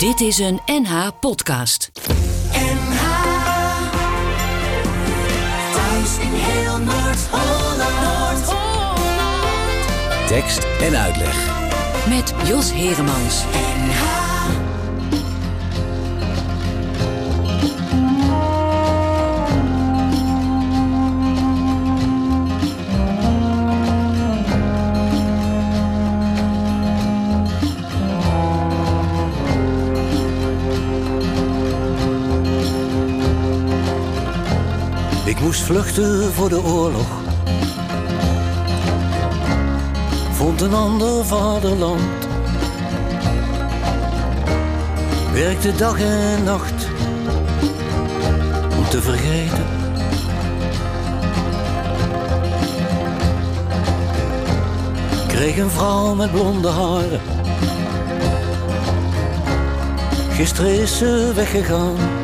Dit is een NH podcast. NH Thuis in heel Noord-Holland. Tekst en uitleg. Met Jos Heremans. NH moest vluchten voor de oorlog. Vond een ander vaderland. Werkte dag en nacht om te vergeten. Kreeg een vrouw met blonde haren. Gisteren is ze weggegaan.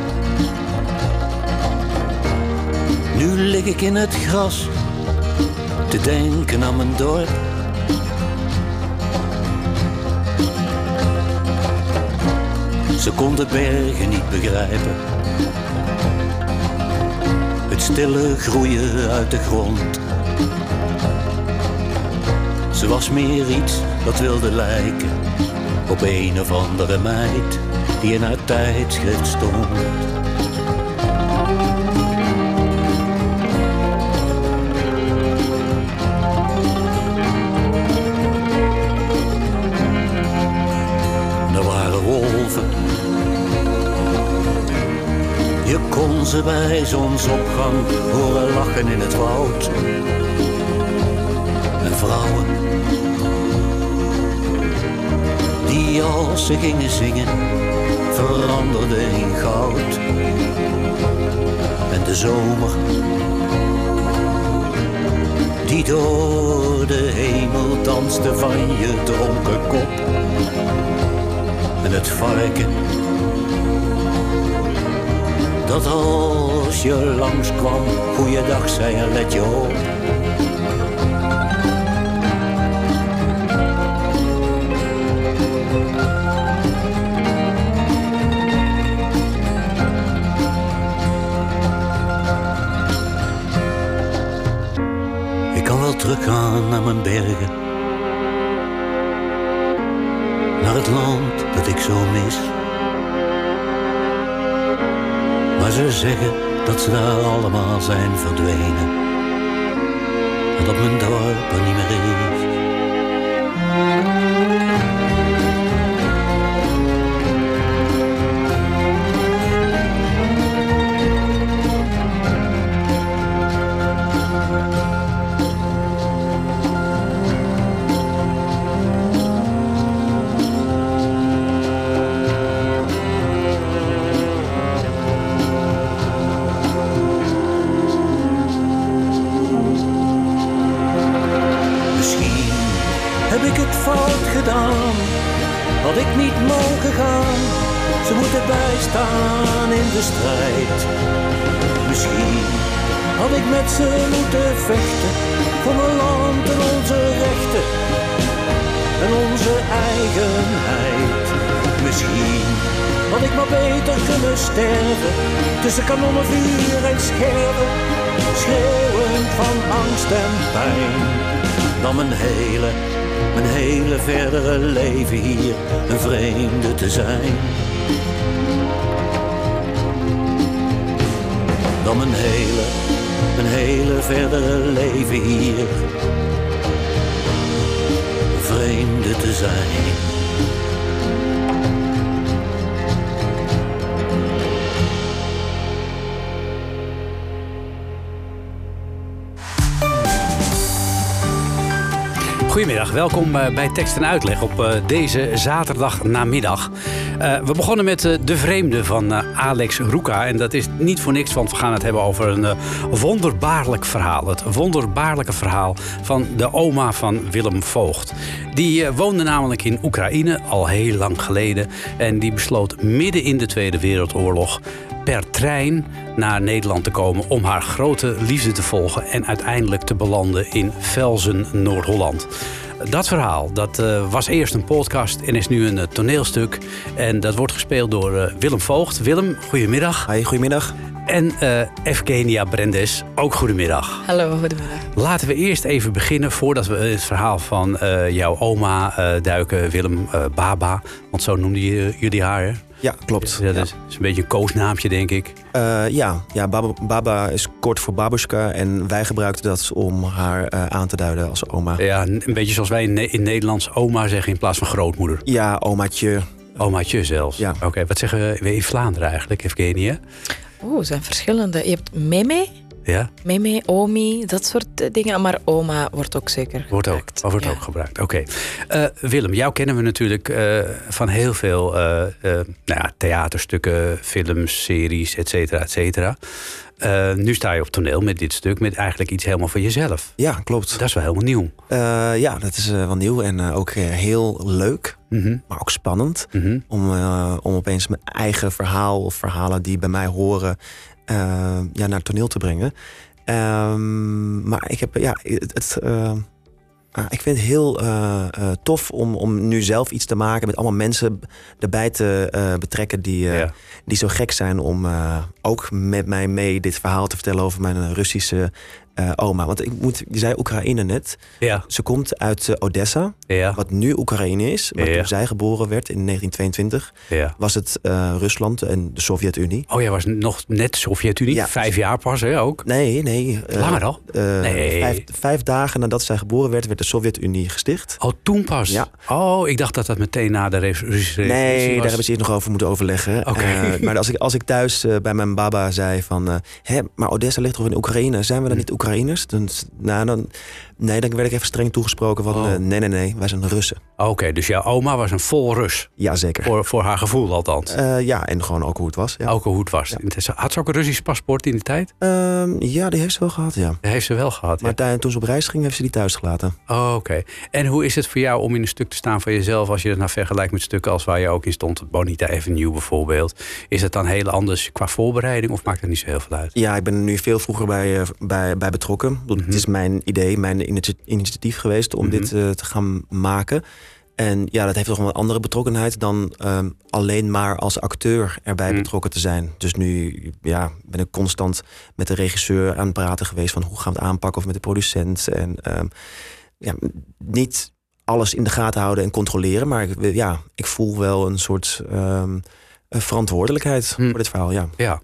Nu lig ik in het gras te denken aan mijn dorp. Ze kon de bergen niet begrijpen. Het stille groeien uit de grond. Ze was meer iets dat wilde lijken op een of andere meid die in haar tijdschrift stond. Wolven. Je kon ze bij zonsopgang horen lachen in het woud. En vrouwen. Die als ze gingen zingen, veranderden in goud. En de zomer. Die door de hemel danste van je dronken kop en het varken. Dat als je langskwam, goeiedag zei en let je op. Ik kan wel teruggaan naar mijn bergen naar het land zo mis. Maar ze zeggen dat ze daar allemaal zijn verdwenen. En dat mijn dorp er niet meer is. Had ik niet mogen gaan. Ze moeten bijstaan in de strijd. Misschien had ik met ze moeten vechten voor mijn land en onze rechten en onze eigenheid. Misschien had ik maar beter kunnen sterven tussen kanonnenvuur en scherven, schreeuwend van angst en pijn. Dan mijn hele, mijn hele verdere leven hier een vreemde te zijn. Dan mijn hele, mijn hele verdere leven hier een vreemde te zijn. Goedemiddag, welkom eh, bij Tekst en Uitleg op eh, deze zaterdag namiddag. Eh, we begonnen met De Vreemde van Alex Roeka. En dat is niet voor niks, want we gaan het hebben over een wonderbaarlijk verhaal. Het wonderbaarlijke verhaal van de oma van Willem Voogd. Die woonde namelijk in Oekraïne al heel lang geleden. En die besloot midden in de Tweede Wereldoorlog per trein naar Nederland te komen om haar grote liefde te volgen en uiteindelijk te belanden in Velzen, Noord-Holland. Dat verhaal, dat eh, was eerst een podcast en is nu een eh, toneelstuk. En dat wordt gespeeld door eh, Willem Voogd. Willem, goedemiddag. Goedemiddag. En eh Evgenia Brendes, ook goedemiddag. Hallo, goedemiddag. Laten we eerst even beginnen voordat we het verhaal van eh, jouw oma eh, duiken, Willem eh, Baba. Want zo noemden je- jullie haar. Hè? Ja, klopt. Ja, dat Ja, is, is een beetje een koosnaampje, denk ik. Eh, ja, ja Baba, Baba is kort voor babushka en wij gebruikten dat om haar eh, aan te duiden als oma. Ja, een beetje zoals wij in Nederlands oma zeggen in plaats van grootmoeder. Ja, omaatje. Omaatje zelfs. Ja. Oké, wat zeggen we in Vlaanderen eigenlijk, Evgenia? Oeh, er zijn verschillende. Je hebt meme, Ja, meme, omi, dat soort eh, dingen. Maar oma wordt ook zeker wordt ook, gebruikt. wordt Ja. ook gebruikt. Oké. Eh, Willem, jou kennen we natuurlijk eh, van heel veel eh, eh, nou ja, theaterstukken, films, series, et cetera, et cetera. Eh, nu sta je op toneel met dit stuk, met eigenlijk iets helemaal van jezelf. Ja, klopt. Dat is wel helemaal nieuw. Eh, ja, dat is wel nieuw en eh, ook heel leuk, Mhm, maar ook spannend. mhm. Om, eh, om opeens mijn eigen verhaal of verhalen die bij mij horen eh, ja, naar het toneel te brengen. Ehm, maar ik heb, ja, het, het, eh, ik vind het heel tof om, om nu zelf iets te maken met allemaal mensen erbij te betrekken die, Ja. die zo gek zijn om ook met mij mee dit verhaal te vertellen over mijn Russische eh, oma. Want ik moet, je zei Oekraïne net. Ja, Ze komt uit eh, Odessa, ja, wat nu Oekraïne is. Maar Ja. toen zij geboren werd in 1922, ja. was het eh, Rusland en de Sovjet-Unie. Oh, jij was nog net Sovjet-Unie, vijf jaar pas, hè, ook? Nee, nee. Langer al? Nee. vijf, vijf dagen nadat zij geboren werd, werd de Sovjet-Unie gesticht. Oh, toen pas? Ja. Oh, ik dacht dat dat meteen na de revolutie Nee, was. daar hebben ze eerst nog over moeten overleggen. Oké. Maar als ik, als ik thuis bij mijn baba zei van... Hè, maar Odessa ligt toch in Oekraïne? Zijn we dan Hm. niet Oekraïners? Dan, nou, dan, nee, dan werd ik even streng toegesproken van... Oh. eh, nee, nee, nee, wij zijn Russen. Oké, dus jouw oma was een vol Rus. Jazeker. Voor, voor haar gevoel althans. Eh, ja, en gewoon ook hoe het was. Ja, Ook hoe het was. Had ze ook een Russisch paspoort in die tijd? Ehm, ja die heeft ze wel gehad, ja. Dat heeft ze wel gehad. Maar ja. toen ze op reis ging, heeft ze die thuis gelaten. Oh, Oké. En hoe is het voor jou om in een stuk te staan van jezelf... als je het nou vergelijkt met stukken als waar je ook in stond... Bonita Avenue bijvoorbeeld. Is het dan heel anders qua voorbereiding of maakt het niet zo heel veel uit? Ja, ik ben er nu veel vroeger bij, eh, bij, bij betrokken. Het is mijn idee, mijn initi- initiatief geweest om Mhm. dit eh, te gaan maken. En ja, dat heeft toch wel een andere betrokkenheid dan ehm, alleen maar als acteur erbij Mhm. betrokken te zijn. Dus nu ja, ben ik constant met de regisseur aan het praten geweest van hoe gaan we het aanpakken of met de producent. En ehm, ja, niet alles in de gaten houden en controleren, maar ik, ja, ik voel wel een soort ehm, eh, verantwoordelijkheid Mhm. voor dit verhaal. Ja. Ja.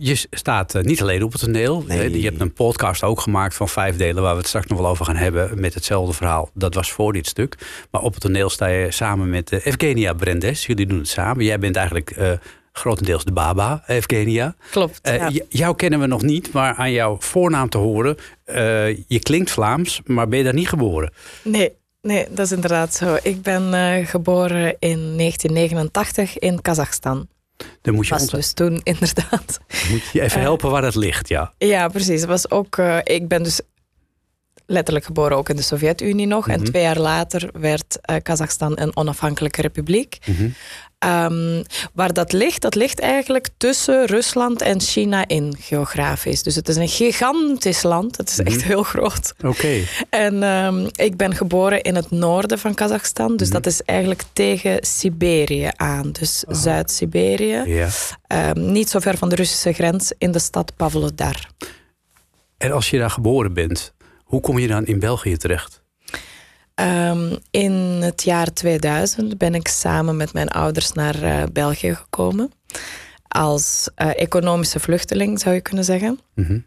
Je staat eh, niet alleen op het toneel. Nee. Eh, Je hebt een podcast ook gemaakt van vijf delen... waar we het straks nog wel over gaan hebben met hetzelfde verhaal. Dat was voor dit stuk. Maar op het toneel sta je samen met eh, Evgenia Brendes. Jullie doen het samen. Jij bent eigenlijk eh, grotendeels de baba, Evgenia. Klopt. Ja. jou kennen we nog niet, maar aan jouw voornaam te horen... eh, je klinkt Vlaams, maar ben je daar niet geboren? Nee, nee, dat is inderdaad zo. Ik ben eh, geboren in 1989 in Kazachstan. Dan moet je, Was dus toen inderdaad. moet je even eh, helpen waar dat ligt, ja. Ja, precies. Het was ook, eh, ik ben dus letterlijk geboren ook in de Sovjet-Unie nog. Mhm. En twee jaar later werd eh, Kazachstan een onafhankelijke republiek. Mhm. Ehm, waar dat ligt, dat ligt eigenlijk tussen Rusland en China in geografisch. Dus het is een gigantisch land. Het is Mhm. echt heel groot. Oké. En ehm, ik ben geboren in het noorden van Kazachstan. Dus Mhm. dat is eigenlijk tegen Siberië aan. Dus Oh. Zuid-Siberië. Ehm, niet zo ver van de Russische grens in de stad Pavlodar. En als je daar geboren bent, hoe kom je dan in België terecht? Ehm, in het jaar 2000 ben ik samen met mijn ouders naar eh, België gekomen. Als eh, economische vluchteling zou je kunnen zeggen. Mhm.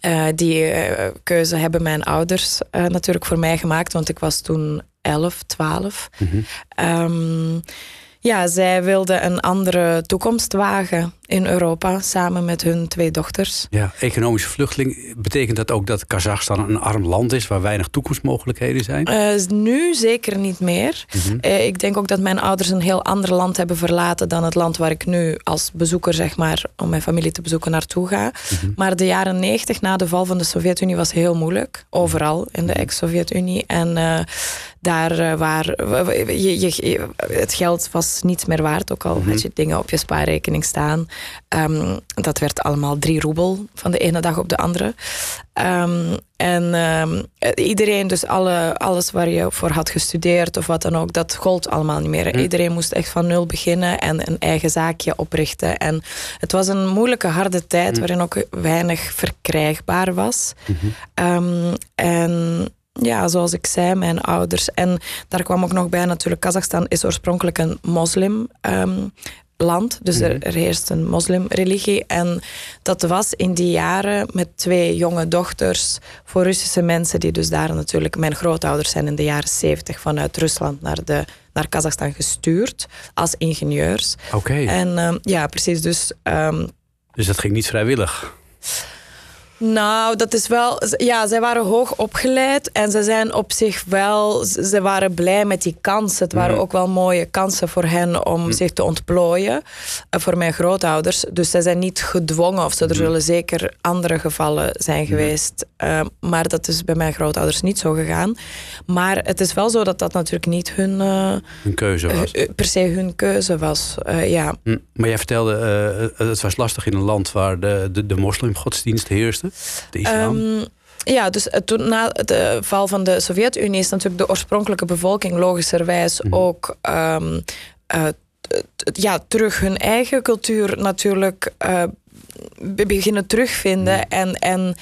Eh, die keuze hebben mijn ouders natuurlijk voor mij gemaakt, want ik was toen 11, 12. Mhm. Ehm, ja, zij wilden een andere toekomst wagen in Europa samen met hun twee dochters. Ja, economische vluchteling. Betekent dat ook dat Kazachstan een arm land is waar weinig toekomstmogelijkheden zijn? Eh, nu zeker niet meer. Mhm. Eh, ik denk ook dat mijn ouders een heel ander land hebben verlaten dan het land waar ik nu als bezoeker, zeg maar, om mijn familie te bezoeken naartoe ga. Mhm. Maar de jaren 90 na de val van de Sovjet-Unie was heel moeilijk. Overal in de ex-Sovjet-Unie. En eh, daar eh, waar je, je, het geld was niets meer waard, ook al Mhm. had je dingen op je spaarrekening staan. Ehm, dat werd allemaal drie roebel van de ene dag op de andere. Ehm, en ehm, eh, iedereen, dus alle, alles waar je voor had gestudeerd of wat dan ook, dat gold allemaal niet meer. Mhm. Iedereen moest echt van nul beginnen en een eigen zaakje oprichten. En het was een moeilijke, harde tijd Mhm. waarin ook weinig verkrijgbaar was. En ja, zoals ik zei, mijn ouders. En daar kwam ook nog bij natuurlijk, Kazachstan is oorspronkelijk een moslim. ehm, land, dus er, er heerst een moslimreligie. En dat was in die jaren met twee jonge dochters voor Russische mensen, die dus daar natuurlijk, mijn grootouders zijn in de jaren 70 vanuit Rusland naar, de, naar Kazachstan gestuurd als ingenieurs. Oké, En ehm, ja, precies, dus ehm, dus dat ging niet vrijwillig. Nou, dat is wel. Ja, zij waren hoog opgeleid en ze zijn op zich wel. Ze waren blij met die kansen. Het waren ook wel mooie kansen voor hen om zich te ontplooien. eh, Voor mijn grootouders. Dus zij zijn niet gedwongen of. Er zullen zeker andere gevallen zijn geweest. eh, maar dat is bij mijn grootouders niet zo gegaan. Maar het is wel zo dat dat natuurlijk niet hun, eh, Een keuze was. eh, per se hun keuze was. Ja. Maar jij vertelde, het was lastig in een land waar de, de, de moslimgodsdienst heerste. De islam. Ehm, ja, dus eh, toen, na de val van de Sovjet-Unie is natuurlijk de oorspronkelijke bevolking logischerwijs ook eh, t- t- ja, terug hun eigen cultuur natuurlijk eh, be- beginnen terugvinden. En, en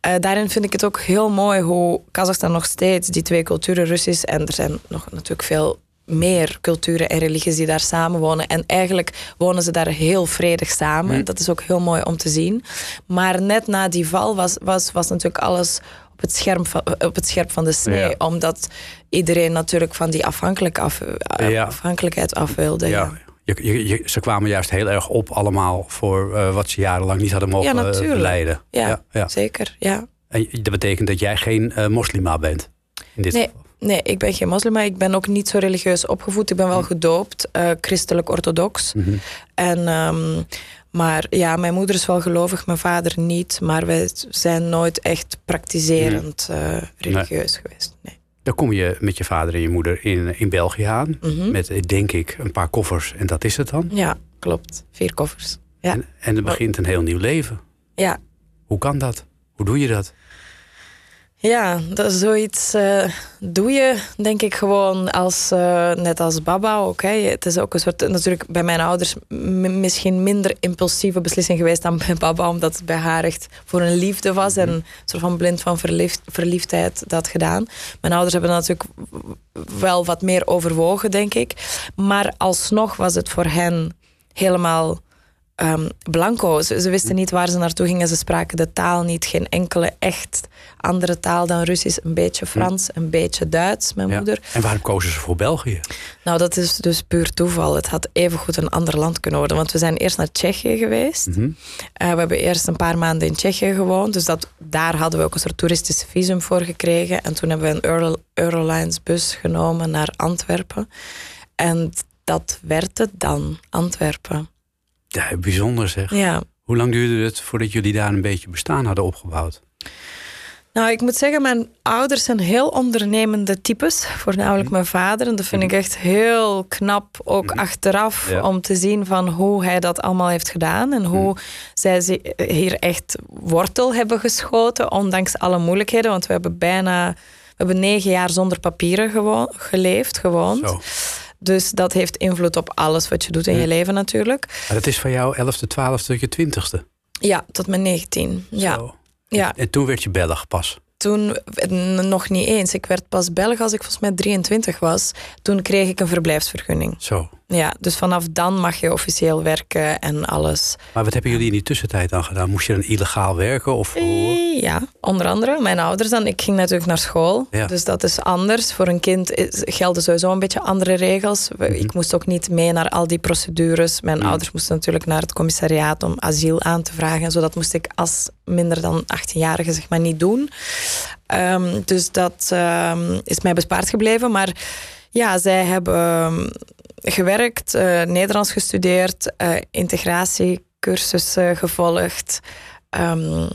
eh, daarin vind ik het ook heel mooi hoe Kazachstan nog steeds die twee culturen, Russisch en er zijn nog natuurlijk veel meer culturen en religies die daar samenwonen. En eigenlijk wonen ze daar heel vredig samen. Dat is ook heel mooi om te zien. Maar net na die val was, was, was natuurlijk alles op het, scherm van, op het scherp van de snee. Ja. Omdat iedereen natuurlijk van die afhankelijk af, eh, Ja. afhankelijkheid af wilde. ja. Ja. Je, je, je- ze kwamen juist heel erg op allemaal voor eh, wat ze jarenlang niet hadden mogen Ja, eh, leiden. Ja, zeker. Ja. En dat betekent dat jij geen moslima bent. In dit Nee, geval. Nee, ik ben geen moslim, maar ik ben ook niet zo religieus opgevoed. Ik ben wel gedoopt, eh, christelijk-orthodox. Mhm. En, ehm, maar ja, mijn moeder is wel gelovig, mijn vader niet. Maar wij zijn nooit echt praktiserend eh, religieus geweest. Nee. Dan kom je met je vader en je moeder in, in België aan. Mhm. Met, eh, denk ik, een paar koffers. En dat is het dan. Ja, klopt. Vier koffers. Ja, En, en er begint een heel nieuw leven. ja. Hoe kan dat? Hoe doe je dat? Ja, dat zoiets eh, doe je, denk ik, gewoon als, eh, net als baba ook. Hè. Het is ook een soort, natuurlijk bij mijn ouders misschien minder impulsieve beslissing geweest dan bij baba, omdat het bij haar echt voor een liefde was en een soort van blind van verliefd, verliefdheid dat gedaan. Mijn ouders hebben natuurlijk wel wat meer overwogen, denk ik. Maar alsnog was het voor hen helemaal ehm, blanco. Ze, ze wisten niet waar ze naartoe gingen. Ze spraken de taal niet. Geen enkele echt andere taal dan Russisch. Een beetje Frans, een beetje Duits, mijn Ja. moeder. En waarom kozen ze voor België? Nou, dat is dus puur toeval. Het had evengoed een ander land kunnen worden. Want we zijn eerst naar Tsjechië geweest. Mhm. Eh, we hebben eerst een paar maanden in Tsjechië gewoond. Dus dat, daar hadden we ook een soort toeristische visum voor gekregen. En toen hebben we een Euro, Eurolines bus genomen naar Antwerpen. En dat werd het dan, Antwerpen. Ja, bijzonder zeg. Ja. Hoe lang duurde het voordat jullie daar een beetje bestaan hadden opgebouwd? Nou, ik moet zeggen, mijn ouders zijn heel ondernemende types. Voornamelijk Mhm. mijn vader. En dat vind ik echt heel knap, ook achteraf, Ja. om te zien van hoe hij dat allemaal heeft gedaan. En hoe zij zi- hier echt wortel hebben geschoten, ondanks alle moeilijkheden. Want we hebben bijna... We hebben negen jaar zonder papieren geleefd, gewoond. Zo. Dus dat heeft invloed op alles wat je doet in je leven natuurlijk. Maar dat is van jou 11e, 12e, je 20e. Ja, tot mijn 19. Ja, Zo. ja. En toen werd je Belg pas. Toen nog niet eens. Ik werd pas Belg als ik volgens mij 23 was. Toen kreeg ik een verblijfsvergunning. Zo. Ja, dus vanaf dan mag je officieel werken en alles. Maar wat hebben jullie in die tussentijd dan gedaan? Moest je dan illegaal werken? Of Ja, onder andere mijn ouders dan. Ik ging natuurlijk naar school, Ja. dus dat is anders. Voor een kind gelden sowieso een beetje andere regels. Mhm. Ik moest ook niet mee naar al die procedures. Mijn ouders moesten natuurlijk naar het commissariaat om asiel aan te vragen. Zo dat moest ik als minder dan 18-jarige zeg maar niet doen. Ehm, dus dat ehm, is mij bespaard gebleven. Maar ja, zij hebben ehm, gewerkt, eh, Nederlands gestudeerd, eh, integratiecursussen gevolgd. Ehm,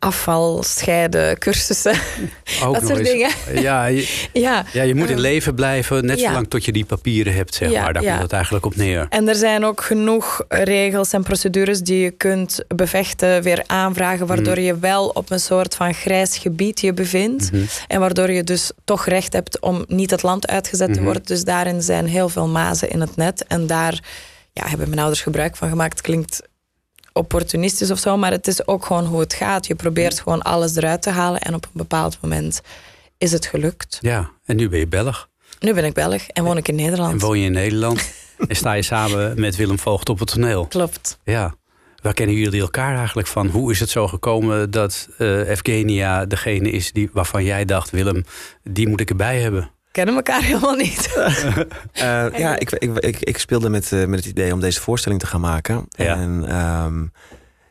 afval scheiden, cursussen. Ook dat soort dingen. Ja, je, Ja. ja, je moet in Eh, leven blijven, net ja. zolang tot je die papieren hebt, zeg Ja, maar. Daar komt het eigenlijk op neer. En er zijn ook genoeg regels en procedures die je kunt bevechten, weer aanvragen, waardoor Mm. je wel op een soort van grijs gebied je bevindt. Mhm. En waardoor je dus toch recht hebt om niet het land uitgezet te Mhm. worden. Dus daarin zijn heel veel mazen in het net. En daar ja, hebben mijn ouders gebruik van gemaakt. Klinkt opportunistisch of zo, maar het is ook gewoon hoe het gaat. Je probeert gewoon alles eruit te halen en op een bepaald moment is het gelukt. Ja, en nu ben je Belg. Nu ben ik Belg en woon ik in En Nederland. woon je in Nederland. en sta je samen met Willem Voogd op het toneel. Klopt. Ja. Waar kennen jullie elkaar eigenlijk van? Hoe is het zo gekomen dat eh Evgenia degene is die, waarvan jij dacht... Willem, die moet ik erbij hebben? Kennen elkaar helemaal niet. Eh, ja, ik, ik, ik, ik speelde met, eh, met het idee om deze voorstelling te gaan maken. Ja. En ehm,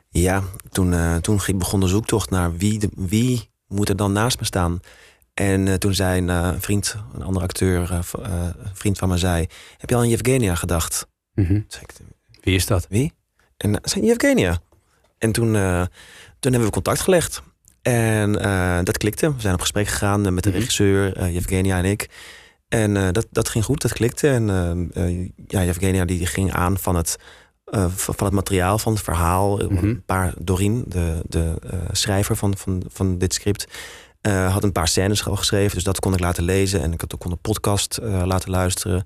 ja, toen, eh, toen ging- begon de zoektocht naar wie, de- wie moet er dan naast me staan. En eh, toen zei een eh, vriend, een andere acteur, eh, eh, een vriend van me zei... Heb je al aan Yevgenia gedacht? Zei ik, Wie is dat? wie? En uh, zei Yevgenia. En toen, eh, toen hebben we contact gelegd. En eh, dat klikte. We zijn op gesprek gegaan eh, met de Mhm. regisseur, eh Yevgenia en ik. En dat, dat ging goed, dat klikte. En ja, Yevgenia die ging aan van het, van het materiaal, van het verhaal. Mhm. Een paar, Doreen, de, de schrijver van, van, van dit script... had een paar scènes al geschreven, dus dat kon ik laten lezen. En ik had ook een podcast laten luisteren.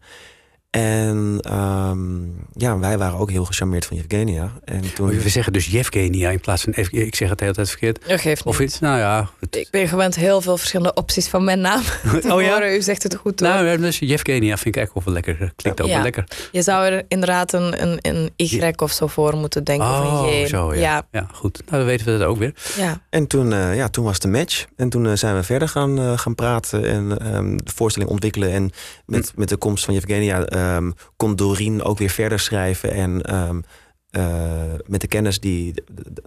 En ehm, ja, wij waren ook heel gecharmeerd van Yevgenia. En toen... We zeggen dus Yevgenia in plaats van... Ev- Ik zeg het de hele tijd verkeerd. Dat geeft niet. Of iets, nou ja... het- Ik ben gewend heel veel verschillende opties van mijn naam te Oh ja? horen. U zegt het goed hoor. Nou, dus Yevgenia vind ik eigenlijk ook wel lekker. Klinkt ook Ja. wel lekker. Je zou er inderdaad een, een, een Y of zo voor moeten denken. of Oh, een J. zo ja. ja. ja. goed. Nou, dan weten we dat ook weer. ja. En toen, eh, ja, toen was de match. En toen eh, zijn we verder gaan, eh, gaan praten en ehm, de voorstelling ontwikkelen. En met, met de komst van Yevgenia ehm kon Doreen ook weer verder schrijven. En ehm, eh, met de kennis die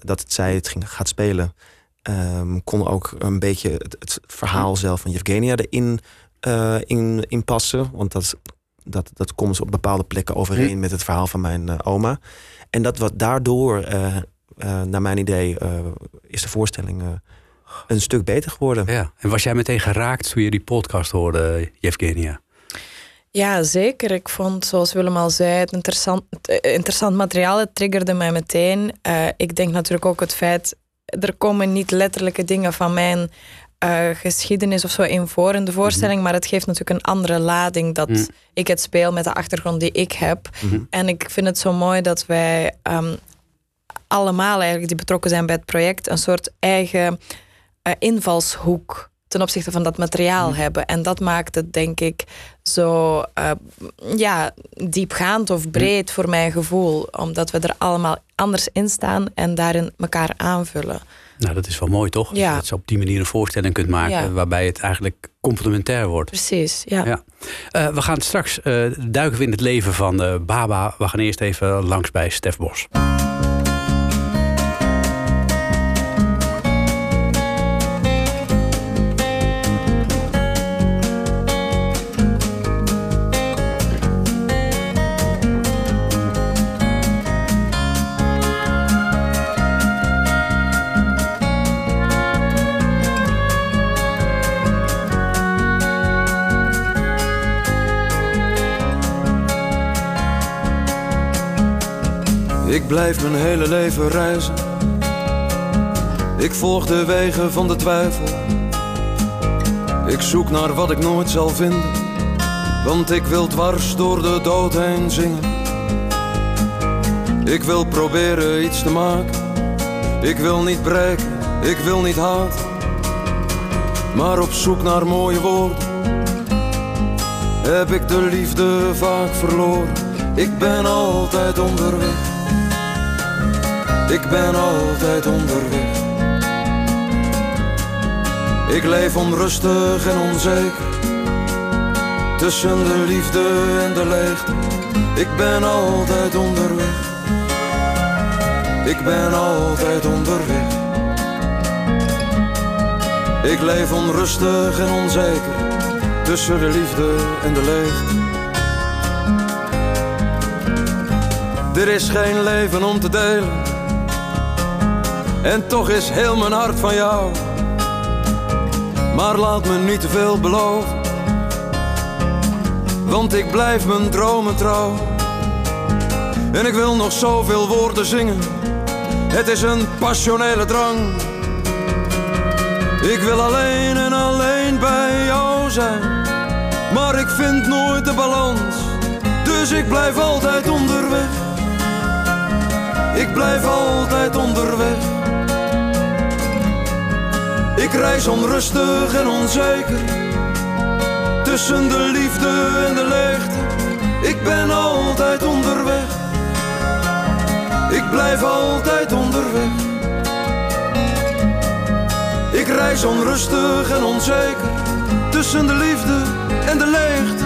dat het zij het ging, gaat spelen, ehm, kon ook een beetje het, het verhaal zelf van Yevgenia erin eh, in, in passen. Want dat, dat, dat komt op bepaalde plekken overeen met het verhaal van mijn eh, oma. En dat wat daardoor, naar mijn idee, is de voorstelling een stuk beter geworden. Ja. En was jij meteen geraakt toen je die podcast hoorde, Yevgenia? Ja, zeker. Ik vond, zoals Willem al zei, het interessant, eh, interessant materiaal. Het triggerde mij meteen. Eh, ik denk natuurlijk ook het feit... Er komen niet letterlijke dingen van mijn eh, geschiedenis of zo in voor in de voorstelling. Maar het geeft natuurlijk een andere lading dat Mhm. ik het speel met de achtergrond die ik heb. Mhm. En ik vind het zo mooi dat wij ehm, allemaal eigenlijk die betrokken zijn bij het project... een soort eigen invalshoek ten opzichte van dat materiaal hebben. En dat maakt het, denk ik, zo eh, ja, diepgaand of breed voor mijn gevoel. Omdat we er allemaal anders in staan en daarin elkaar aanvullen. Nou, dat is wel mooi, toch? Ja. je dat zo op die manier een voorstelling kunt maken... Waarbij het eigenlijk complementair wordt. Precies, ja. Ja. Eh, we gaan straks eh, duiken we in het leven van Baba. We gaan eerst even langs bij Stef Bos. Ik blijf mijn hele leven reizen. Ik volg de wegen van de twijfel. Ik zoek naar wat ik nooit zal vinden. Want ik wil dwars door de dood heen zingen. Ik wil proberen iets te maken. Ik wil niet breken, ik wil niet haten. Maar op zoek naar mooie woorden. Heb ik de liefde vaak verloren. Ik ben altijd onderweg. Ik ben altijd onderweg. Ik leef onrustig en onzeker. Tussen de liefde en de leegte. Ik ben altijd onderweg. Ik ben altijd onderweg. Ik leef onrustig en onzeker. Tussen de liefde en de leegte. Er is geen leven om te delen. En toch is heel mijn hart van jou. Maar laat me niet te veel beloven. Want ik blijf mijn dromen trouw. En ik wil nog zoveel woorden zingen. Het is een passionele drang. Ik wil alleen en alleen bij jou zijn. Maar ik vind nooit de balans. Dus ik blijf altijd onderweg. Ik blijf altijd onderweg. Ik reis onrustig en onzeker. Tussen de liefde en de leegte. Ik ben altijd onderweg. Ik blijf altijd onderweg. Ik reis onrustig en onzeker. Tussen de liefde en de leegte.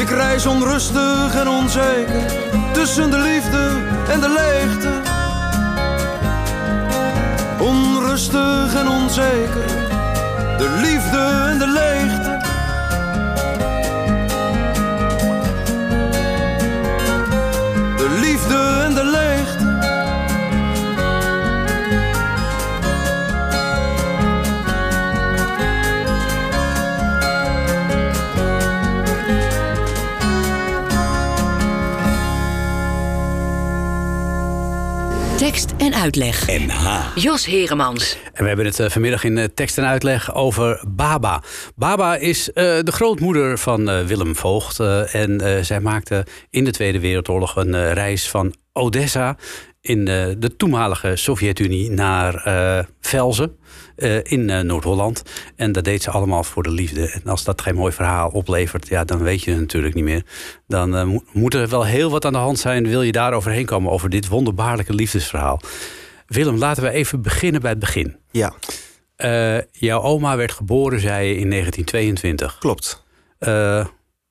Ik reis onrustig en onzeker. Tussen de liefde en de leegte. Onrustig en onzeker. De liefde en de leegte. Tekst en uitleg. NH. Jos Heremans. En we hebben het eh, vanmiddag in eh, tekst en uitleg over Baba. Baba is eh, de grootmoeder van Willem Voogd. en zij maakte in de Tweede Wereldoorlog een reis van Odessa in eh, de toenmalige Sovjet-Unie naar eh, Velzen eh, in Noord-Holland. En dat deed ze allemaal voor de liefde. En als dat geen mooi verhaal oplevert, ja, dan weet je het natuurlijk niet meer. Dan mo- moet er wel heel wat aan de hand zijn. Wil je daar overheen komen over dit wonderbaarlijke liefdesverhaal? Willem, laten we even beginnen bij het begin. Ja, jouw oma werd geboren, zei je, in 1922. klopt.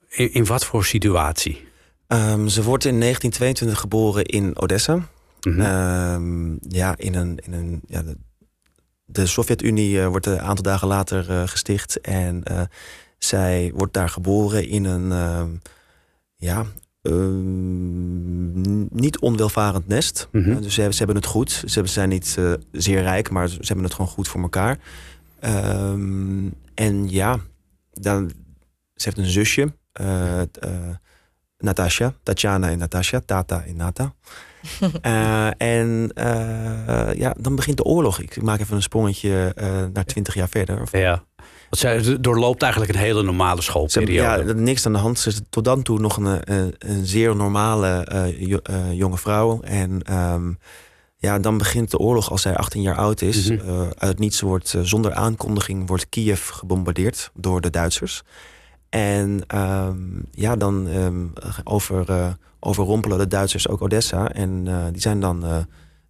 In, in wat voor situatie? Ehm, ze wordt in 1922 geboren in Odessa. Mhm. Ehm, ja, in een. In een ja, de, de Sovjet-Unie eh, wordt een aantal dagen later eh, gesticht. En eh, zij wordt daar geboren in een. ehm, ja. ehm, niet onwelvarend nest. Mhm. Dus ze, hebben- ze hebben het goed. Ze zijn niet zeer rijk, maar ze hebben het gewoon goed voor elkaar. En ja, dan, ze heeft een zusje. Natasha, Tatjana en Natasha, Tata en Nata. Eh, en eh, ja, dan begint de oorlog. Ik maak even een sprongetje eh, naar twintig jaar verder. Of- Ja. Want zij doorloopt eigenlijk een hele normale schoolperiode. ja, niks aan de hand. Ze is tot dan toe nog een, eh, een zeer normale jo- jonge vrouw. En ehm, ja, dan begint de oorlog als zij 18 jaar oud is. Mhm. Uit niets wordt, zonder aankondiging, wordt Kiev gebombardeerd door de Duitsers. En ehm, ja, dan ehm, over, eh, overrompelen de Duitsers ook Odessa. En eh, die zijn dan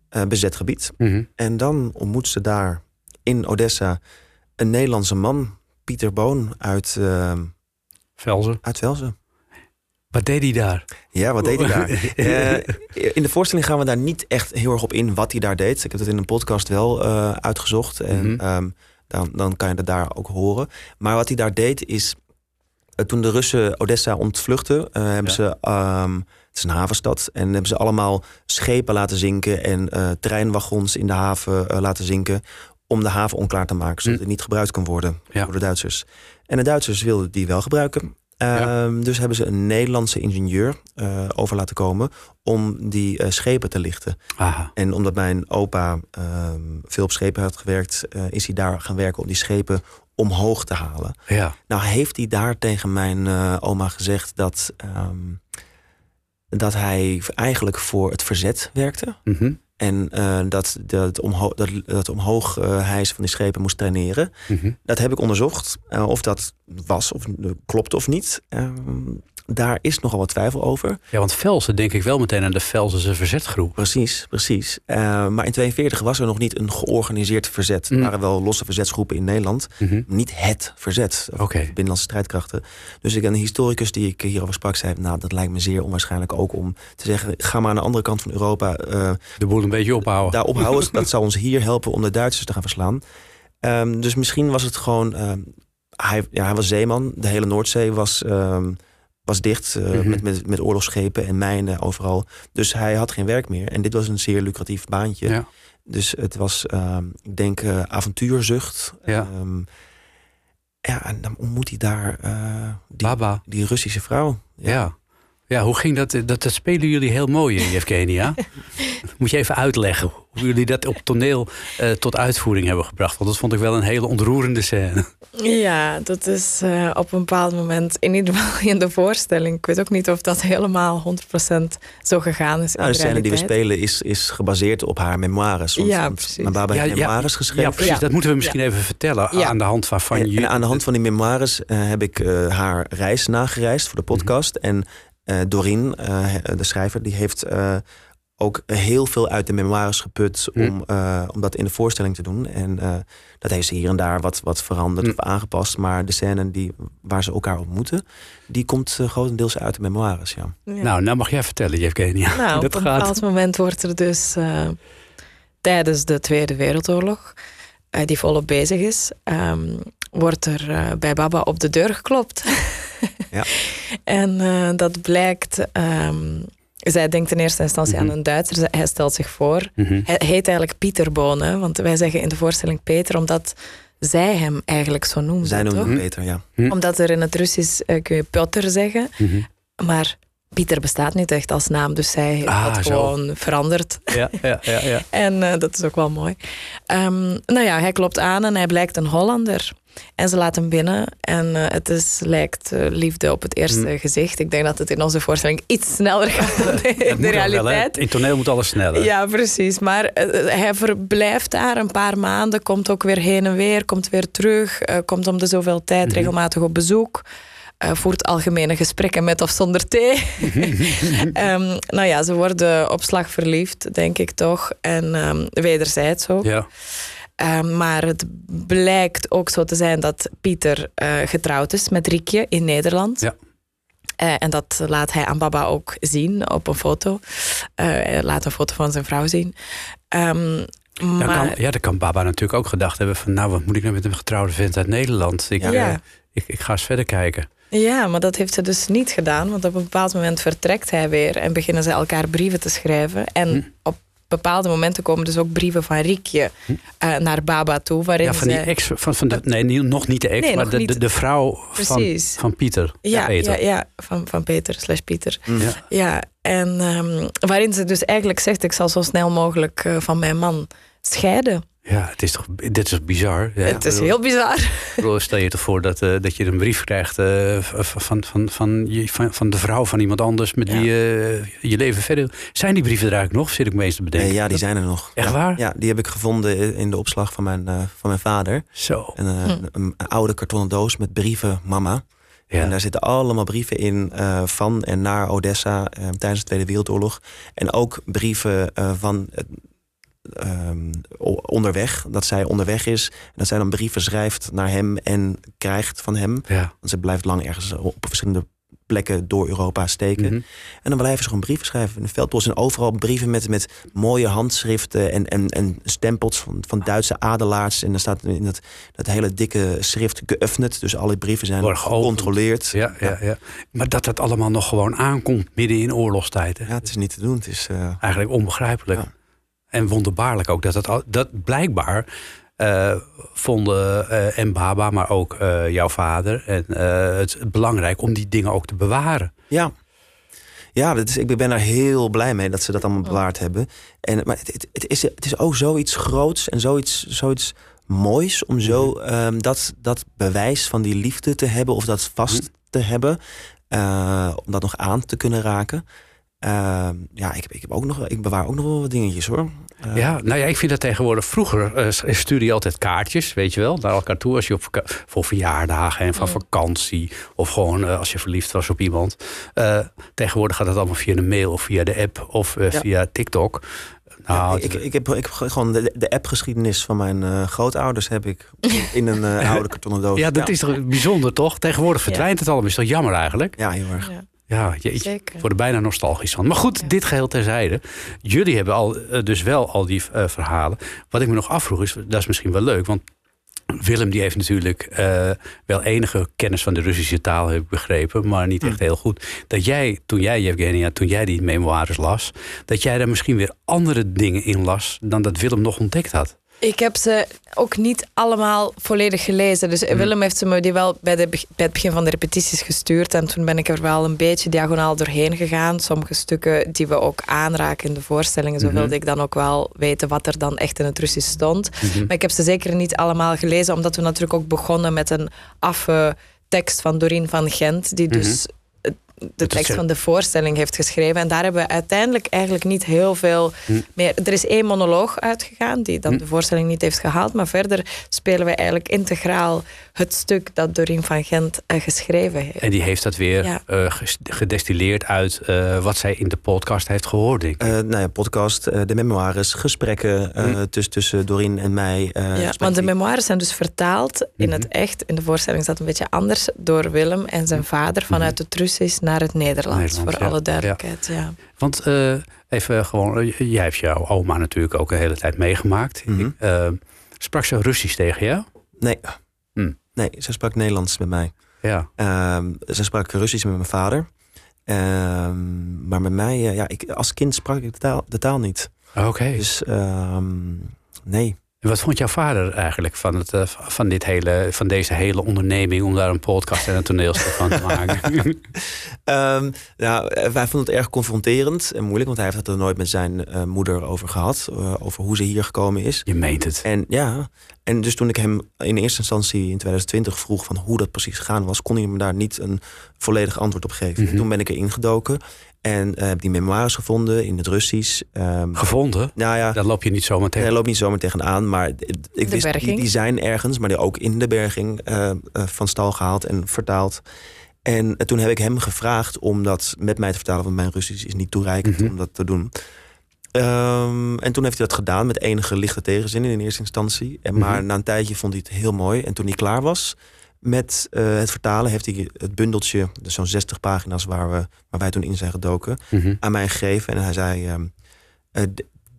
eh, bezet gebied. Mhm. En dan ontmoet ze daar in Odessa een Nederlandse man, Pieter Boon uit, ehm Velzen. uit Velzen. Wat deed hij daar? Ja, wat deed hij daar? In de voorstelling gaan we daar niet echt heel erg op in wat hij daar deed. Ik heb het in een podcast wel uitgezocht. En Mhm. dan, dan kan je dat daar ook horen. Maar wat hij daar deed is... eh, toen de Russen Odessa ontvluchten, eh, hebben Ja. ze... ehm, het is een havenstad. En hebben ze allemaal schepen laten zinken... en eh, treinwagons in de haven laten zinken... om de haven onklaar te maken, zodat Hm. het niet gebruikt kan worden Ja. door de Duitsers. En de Duitsers wilden die wel gebruiken. Ja. Ehm, Dus hebben ze een Nederlandse ingenieur over laten komen om die schepen te lichten. Aha. En omdat mijn opa ehm, veel op schepen had gewerkt, is hij daar gaan werken om die schepen omhoog te halen. Ja. Nou heeft hij daar tegen mijn eh, oma gezegd dat, ehm, dat hij eigenlijk voor het verzet werkte. Mhm. En eh, dat, dat, omho dat, dat omhoog eh, hijsen van die schepen moest traineren. Mhm. Dat heb ik onderzocht. eh, of dat was of klopt of niet. Daar is nogal wat twijfel over. Ja, want Velzen denk ik wel meteen aan de Velzense verzetgroep. Precies, precies. Eh, maar in 42 was er nog niet een georganiseerd verzet. Mm. Er waren wel losse verzetsgroepen in Nederland. Mhm. Niet het verzet. de Binnenlandse strijdkrachten. Dus ik een historicus die ik hierover sprak, zei... nou, dat lijkt me zeer onwaarschijnlijk ook om te zeggen... ga maar aan de andere kant van Europa eh, De boel een beetje ophouden. daar ophouden. dat zou ons hier helpen om de Duitsers te gaan verslaan. Ehm, dus misschien was het gewoon... ehm, hij, ja, hij was zeeman. De hele Noordzee was ehm, was dicht eh, Mhm. met, met, met oorlogsschepen en mijnen overal. Dus hij had geen werk meer. En dit was een zeer lucratief baantje. Ja. Dus het was, ehm, ik denk, eh, avontuurzucht. Ja. Ehm, ja, en dan ontmoet hij daar eh, die, Baba. die Russische vrouw. Ja. ja, hoe ging dat? Dat, dat spelen jullie heel mooi, in Evgenia. Moet je even uitleggen hoe jullie dat op toneel eh, tot uitvoering hebben gebracht. Want dat vond ik wel een hele ontroerende scène. Ja, dat is eh, op een bepaald moment, in ieder geval in de voorstelling. Ik weet ook niet of dat helemaal 100% zo gegaan is. Nou, in de scène die we spelen is, is gebaseerd op haar memoires. Want, Ja, precies. Mijn baba Ja, ja. memoires geschreven. Ja, precies. Ja. Dat moeten we misschien even vertellen. Ja. Aan de hand waarvan je... en aan de hand van die memoires eh, heb ik eh, haar reis nagereisd voor de Mhm. podcast. En eh Doreen, eh, de schrijver, die heeft eh, ook heel veel uit de memoires geput Mhm. om, eh, om dat in de voorstelling te doen. En eh, dat heeft ze hier en daar wat, wat veranderd Mhm. of aangepast. Maar de scène die, waar ze elkaar ontmoeten, die komt grotendeels uit de memoires. Ja. Ja. Nou, nou mag jij vertellen, Evgenia. Nou, op een gaat. bepaald moment wordt er dus eh, tijdens de Tweede Wereldoorlog, eh, die volop bezig is, ehm, wordt er eh, bij Baba op de deur geklopt. Ja. en eh, dat blijkt. ehm, zij denkt in eerste instantie Mhm. aan een Duitser. Hij stelt zich voor. Mhm. Hij heet eigenlijk Pieter Bonen, want wij zeggen in de voorstelling Peter, omdat zij hem eigenlijk zo noemde. Zij noemen toch? hem Peter, ja. Omdat er in het Russisch eh, kun je Piotr zeggen, Mhm. maar Pieter bestaat niet echt als naam, dus zij heeft Ah, dat zo. gewoon veranderd. Ja, ja, ja, ja. En eh, dat is ook wel mooi. Ehm, nou ja, hij klopt aan en hij blijkt een Hollander. En ze laat hem binnen. En eh, het is, lijkt eh, liefde op het eerste Hm. gezicht. Ik denk dat het in onze voorstelling iets sneller gaat dan in Dat de wel, realiteit. In toneel moet alles sneller. Ja, precies. Maar hij verblijft daar een paar maanden, komt ook weer heen en weer, komt weer terug, komt om de zoveel tijd Mhm. regelmatig op bezoek. Eh, voert algemene gesprekken met of zonder thee. Ehm, nou ja, ze worden op slag verliefd, denk ik toch. En ehm, wederzijds ook. Ja. Ehm, maar het blijkt ook zo te zijn dat Pieter eh, getrouwd is met Riekje in Nederland. Ja. Eh, en dat laat hij aan Baba ook zien op een foto. Hij laat een foto van zijn vrouw zien. Dan maar kan, ja, dan kan Baba natuurlijk ook gedacht hebben van... nou, wat moet ik nou met een getrouwde vent uit Nederland? Ik, Ja. ik, ik ga eens verder kijken. Ja, maar dat heeft ze dus niet gedaan. Want op een bepaald moment vertrekt hij weer en beginnen ze elkaar brieven te schrijven. En Hm. op bepaalde momenten komen dus ook brieven van Riekje eh, naar Baba toe. Waarin Ja, van die ex, van, van de, nee, nog niet de ex, Nee, maar de, de, de vrouw van, Precies. van Pieter. Ja, Peter. ja, ja van, van Peter slash Pieter. Ja. Ja, en ehm, waarin ze dus eigenlijk zegt: ik zal zo snel mogelijk eh, van mijn man scheiden. Ja, het is toch, dit is toch bizar? Ja, het is bedoel- heel bizar. Bedoel, Stel je toch voor dat, eh, dat je een brief krijgt eh, van, van, van, je- van, van de vrouw van iemand anders met Ja. wie je je leven verder. Zijn die brieven er eigenlijk nog? Zit ik me eens te bedenken. Eh, ja, die Dat- zijn er nog. Echt ja. waar? Ja, die heb ik gevonden in de opslag van mijn, eh, van mijn vader. Zo. Een, eh, een, een oude kartonnen doos met brieven, mama. Ja. En daar zitten allemaal brieven in eh, van en naar Odessa eh, tijdens de Tweede Wereldoorlog. En ook brieven eh, van eh, ehm, onderweg, dat zij onderweg is. En dat zij dan brieven schrijft naar hem en krijgt van hem. ja. Want ze blijft lang ergens op verschillende plekken door Europa steken. Mhm. En dan blijven ze gewoon brieven schrijven. In de veldpost en overal brieven met, met mooie handschriften en, en, en stempels van, van Duitse adelaars. En dan staat in dat, dat hele dikke schrift geöffnet. Dus alle brieven zijn Worden gecontroleerd. Ja, ja, ja. Maar dat dat allemaal nog gewoon aankomt midden in oorlogstijd. Hè? Ja, het is niet te doen. Het is, eh, Eigenlijk onbegrijpelijk. Ja. En wonderbaarlijk ook dat dat, dat blijkbaar eh, vonden eh, en Baba, maar ook eh, jouw vader en eh, het belangrijk om die dingen ook te bewaren. ja. Ja, dat is, ik ben daar heel blij mee dat ze dat allemaal bewaard hebben. En, maar het, het, het is, het is ook zoiets groots en zoiets, zoiets moois om zo ehm, dat, dat bewijs van die liefde te hebben of dat vast te hebben. eh, om dat nog aan te kunnen raken. Ehm, ja, ik, heb- ik, heb ook nog, ik bewaar ook nog wel wat dingetjes hoor. Eh, Ja, nou ja, ik vind dat tegenwoordig. Vroeger eh, stuurde je altijd kaartjes, weet je wel, naar elkaar toe. Als je op voor verjaardagen en van vakantie. Of gewoon eh, als je verliefd was op iemand. Eh, tegenwoordig gaat dat allemaal via de mail of via de app of eh, Ja. via TikTok. Nou, ik, ik, ik, heb, ik heb gewoon de, de appgeschiedenis van mijn eh, grootouders heb ik in een eh, oude kartonnen doos. ja, dat ja. is toch bijzonder, toch? Tegenwoordig verdwijnt het allemaal. Is toch jammer eigenlijk? Ja, heel erg. Ja, jeetje. zeker. Ik word er bijna nostalgisch van. Maar goed, dit geheel terzijde. Jullie hebben al, eh, dus wel al die eh, verhalen. Wat ik me nog afvroeg is, dat is misschien wel leuk. Want Willem die heeft natuurlijk eh, wel enige kennis van de Russische taal, heb ik begrepen, maar niet echt heel goed. Dat jij, toen jij, Evgenia, toen jij die memoires las, dat jij daar misschien weer andere dingen in las dan dat Willem nog ontdekt had. Ik heb ze ook niet allemaal volledig gelezen. Dus Willem heeft ze me die wel bij, de, bij het begin van de repetities gestuurd. En toen ben ik er wel een beetje diagonaal doorheen gegaan. Sommige stukken die we ook aanraken in de voorstellingen. Zo Mhm. wilde ik dan ook wel weten wat er dan echt in het Russisch stond. Maar ik heb ze zeker niet allemaal gelezen. Omdat we natuurlijk ook begonnen met een affe tekst van Doreen van Gent. Die dus het- de tekst van de voorstelling heeft geschreven. En daar hebben we uiteindelijk eigenlijk niet heel veel Hm. meer. Er is één monoloog uitgegaan die dan de voorstelling niet heeft gehaald. Maar verder spelen we eigenlijk integraal het stuk dat Doreen van Gent eh, geschreven heeft. En die heeft dat weer Ja. eh, gedestilleerd uit eh, wat zij in de podcast heeft gehoord. Denk ik. Eh, nou ja, podcast, eh, de memoires, gesprekken eh, Hm. tussen, tussen Doreen en mij. eh, ja, want de memoires zijn dus vertaald in Mhm. het echt. In de voorstelling is dat een beetje anders door Willem en zijn vader vanuit het Russisch naar het Nederlands. Nederlands, voor ja. alle duidelijkheid. Ja. Want eh, even gewoon, eh, jij hebt jouw oma natuurlijk ook een hele tijd meegemaakt. Mhm. Eh, sprak ze Russisch tegen jou? Nee. Hm. Nee, ze sprak Nederlands met mij. Ja. Ehm, ze sprak Russisch met mijn vader. Ehm, maar met mij, ja, ik, als kind sprak ik de taal, de taal niet. Oké. Dus ehm, nee. Wat vond jouw vader eigenlijk van, het, eh, van, dit hele, van deze hele onderneming om daar een podcast en een toneelstuk van te maken? Nou, eh, wij vonden het erg confronterend en moeilijk, want hij heeft het er nooit met zijn eh, moeder over gehad. eh, over hoe ze hier gekomen is. Je meent het. En ja, en dus toen ik hem in eerste instantie in 2020 vroeg van hoe dat precies gegaan was, kon hij me daar niet een volledig antwoord op geven. Mhm. Toen ben ik erin gedoken en eh, heb die memoires gevonden in het Russisch. Ehm, Gevonden? nou ja, Daar loop je niet zomaar tegen. hij loopt niet zomaar tegenaan, maar ik wist, die, berging. die zijn ergens, maar die ook in de berging eh, eh, van stal gehaald en vertaald. En toen heb ik hem gevraagd om dat met mij te vertalen, want mijn Russisch is niet toereikend Mhm. om dat te doen. Ehm, en toen heeft hij dat gedaan met enige lichte tegenzin in eerste instantie. En, maar Mhm. na een tijdje vond hij het heel mooi. En toen hij klaar was met eh, het vertalen, heeft hij het bundeltje, dus zo'n 60 pagina's waar, we, waar wij toen in zijn gedoken, Mhm. aan mij gegeven. En hij zei: ehm, eh,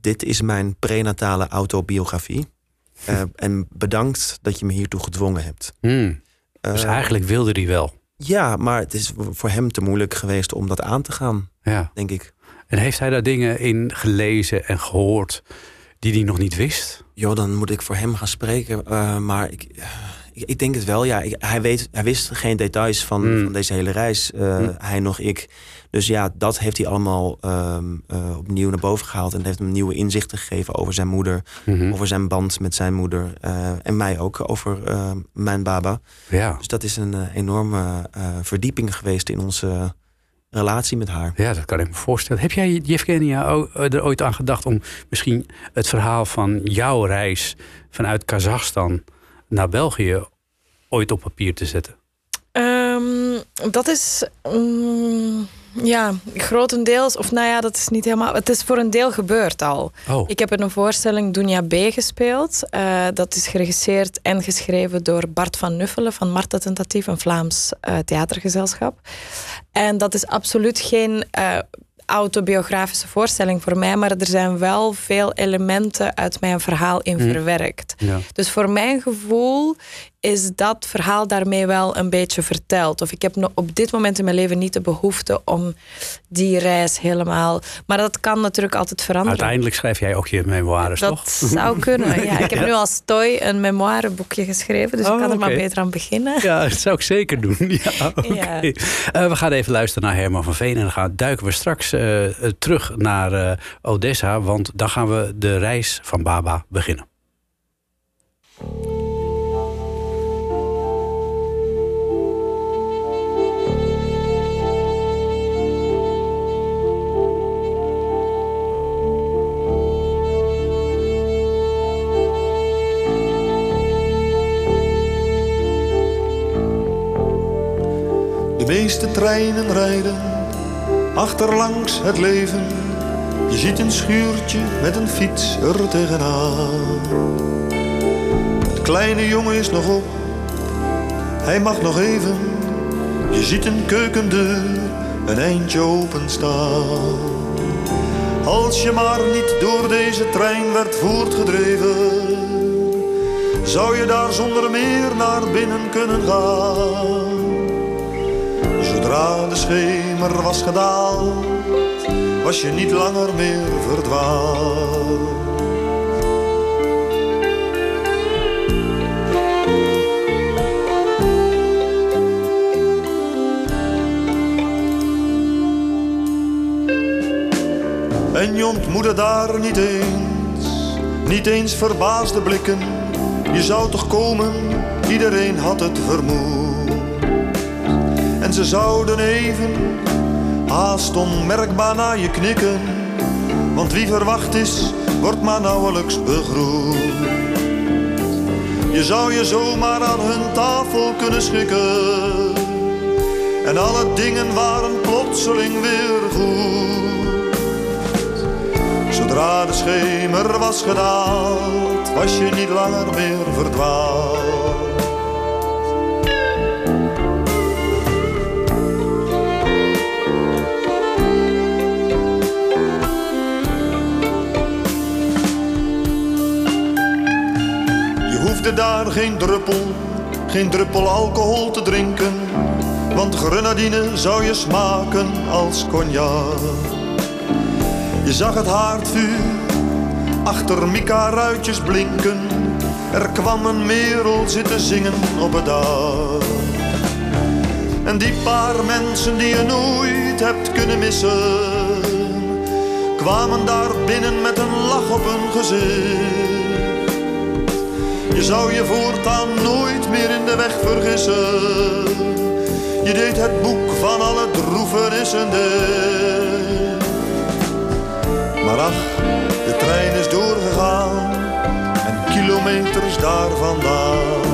Dit is mijn prenatale autobiografie. Eh, en bedankt dat je me hiertoe gedwongen hebt. Hmm. Dus eigenlijk wilde hij wel. Ja, maar het is voor hem te moeilijk geweest om dat aan te gaan, Ja. denk ik. En heeft hij daar dingen in gelezen en gehoord die hij nog niet wist? Joh, dan moet ik voor hem gaan spreken. maar ik, ik, ik denk het wel. Ja, Ik- hij, weet, hij wist geen details van, Hmm. van deze hele reis. eh, Hmm. Hij nog ik. Dus ja, dat heeft hij allemaal ehm, eh, opnieuw naar boven gehaald. En het heeft hem nieuwe inzichten gegeven over zijn moeder. Mhm. Over zijn band met zijn moeder. eh, en mij ook, over mijn baba. Ja. Dus dat is een enorme verdieping geweest in onze relatie met haar. ja, dat kan ik me voorstellen. Heb jij, Yevgenia, o- er ooit aan gedacht om misschien het verhaal van jouw reis vanuit Kazachstan naar België ooit op papier te zetten? Ehm, dat is mm, ja, grotendeels, of nou ja, dat is niet helemaal. Het is voor een deel gebeurd al. Oh, Ik heb in een voorstelling Dunja B gespeeld. Eh, dat is geregisseerd en geschreven door Bart van Nuffelen van Marta Tentatief, een Vlaams eh, theatergezelschap. En dat is absoluut geen eh, autobiografische voorstelling voor mij, maar er zijn wel veel elementen uit mijn verhaal in Hm. verwerkt. ja. Dus voor mijn gevoel is dat verhaal daarmee wel een beetje verteld. Of ik heb op dit moment in mijn leven niet de behoefte om die reis helemaal. Maar dat kan natuurlijk altijd veranderen. Uiteindelijk schrijf jij ook je memoires, dat toch? zou kunnen. Ja, ik heb nu als toy een memoireboekje geschreven, dus Oh, ik kan er maar beter aan beginnen. Ja, dat zou ik zeker doen. Ja. Eh, we gaan even luisteren naar Herman van Veen. En dan gaan, duiken we straks eh, terug naar eh, Odessa. Want dan gaan we de reis van Baba beginnen. Meeste treinen rijden achterlangs het leven. Je ziet een schuurtje met een fiets er tegenaan. Het kleine jongen is nog op, hij mag nog even. Je ziet een keukendeur een eindje openstaan. Als je maar niet door deze trein werd voortgedreven, zou je daar zonder meer naar binnen kunnen gaan. Zodra de schemer was gedaald, was je niet langer meer verdwaald. En je ontmoette daar niet eens, niet eens verbaasde blikken. Je zou toch komen, iedereen had het vermoed. En ze zouden even, haast onmerkbaar naar je knikken. Want wie verwacht is, wordt maar nauwelijks begroet. Je zou je zomaar aan hun tafel kunnen schikken. En alle dingen waren plotseling weer goed. Zodra de schemer was gedaald, was je niet langer meer verdwaald. Daar geen druppel, geen druppel alcohol te drinken, want grenadine zou je smaken als cognac. Je zag het haardvuur achter Mika-ruitjes blinken. Er kwam een merel zitten zingen op het dak. En die paar mensen die je nooit hebt kunnen missen, kwamen daar binnen met een lach op hun gezicht. Je zou je voortaan nooit meer in de weg vergissen. Je deed het boek van alle droevenissen. Maar ach, de trein is doorgegaan en kilometers daar vandaan.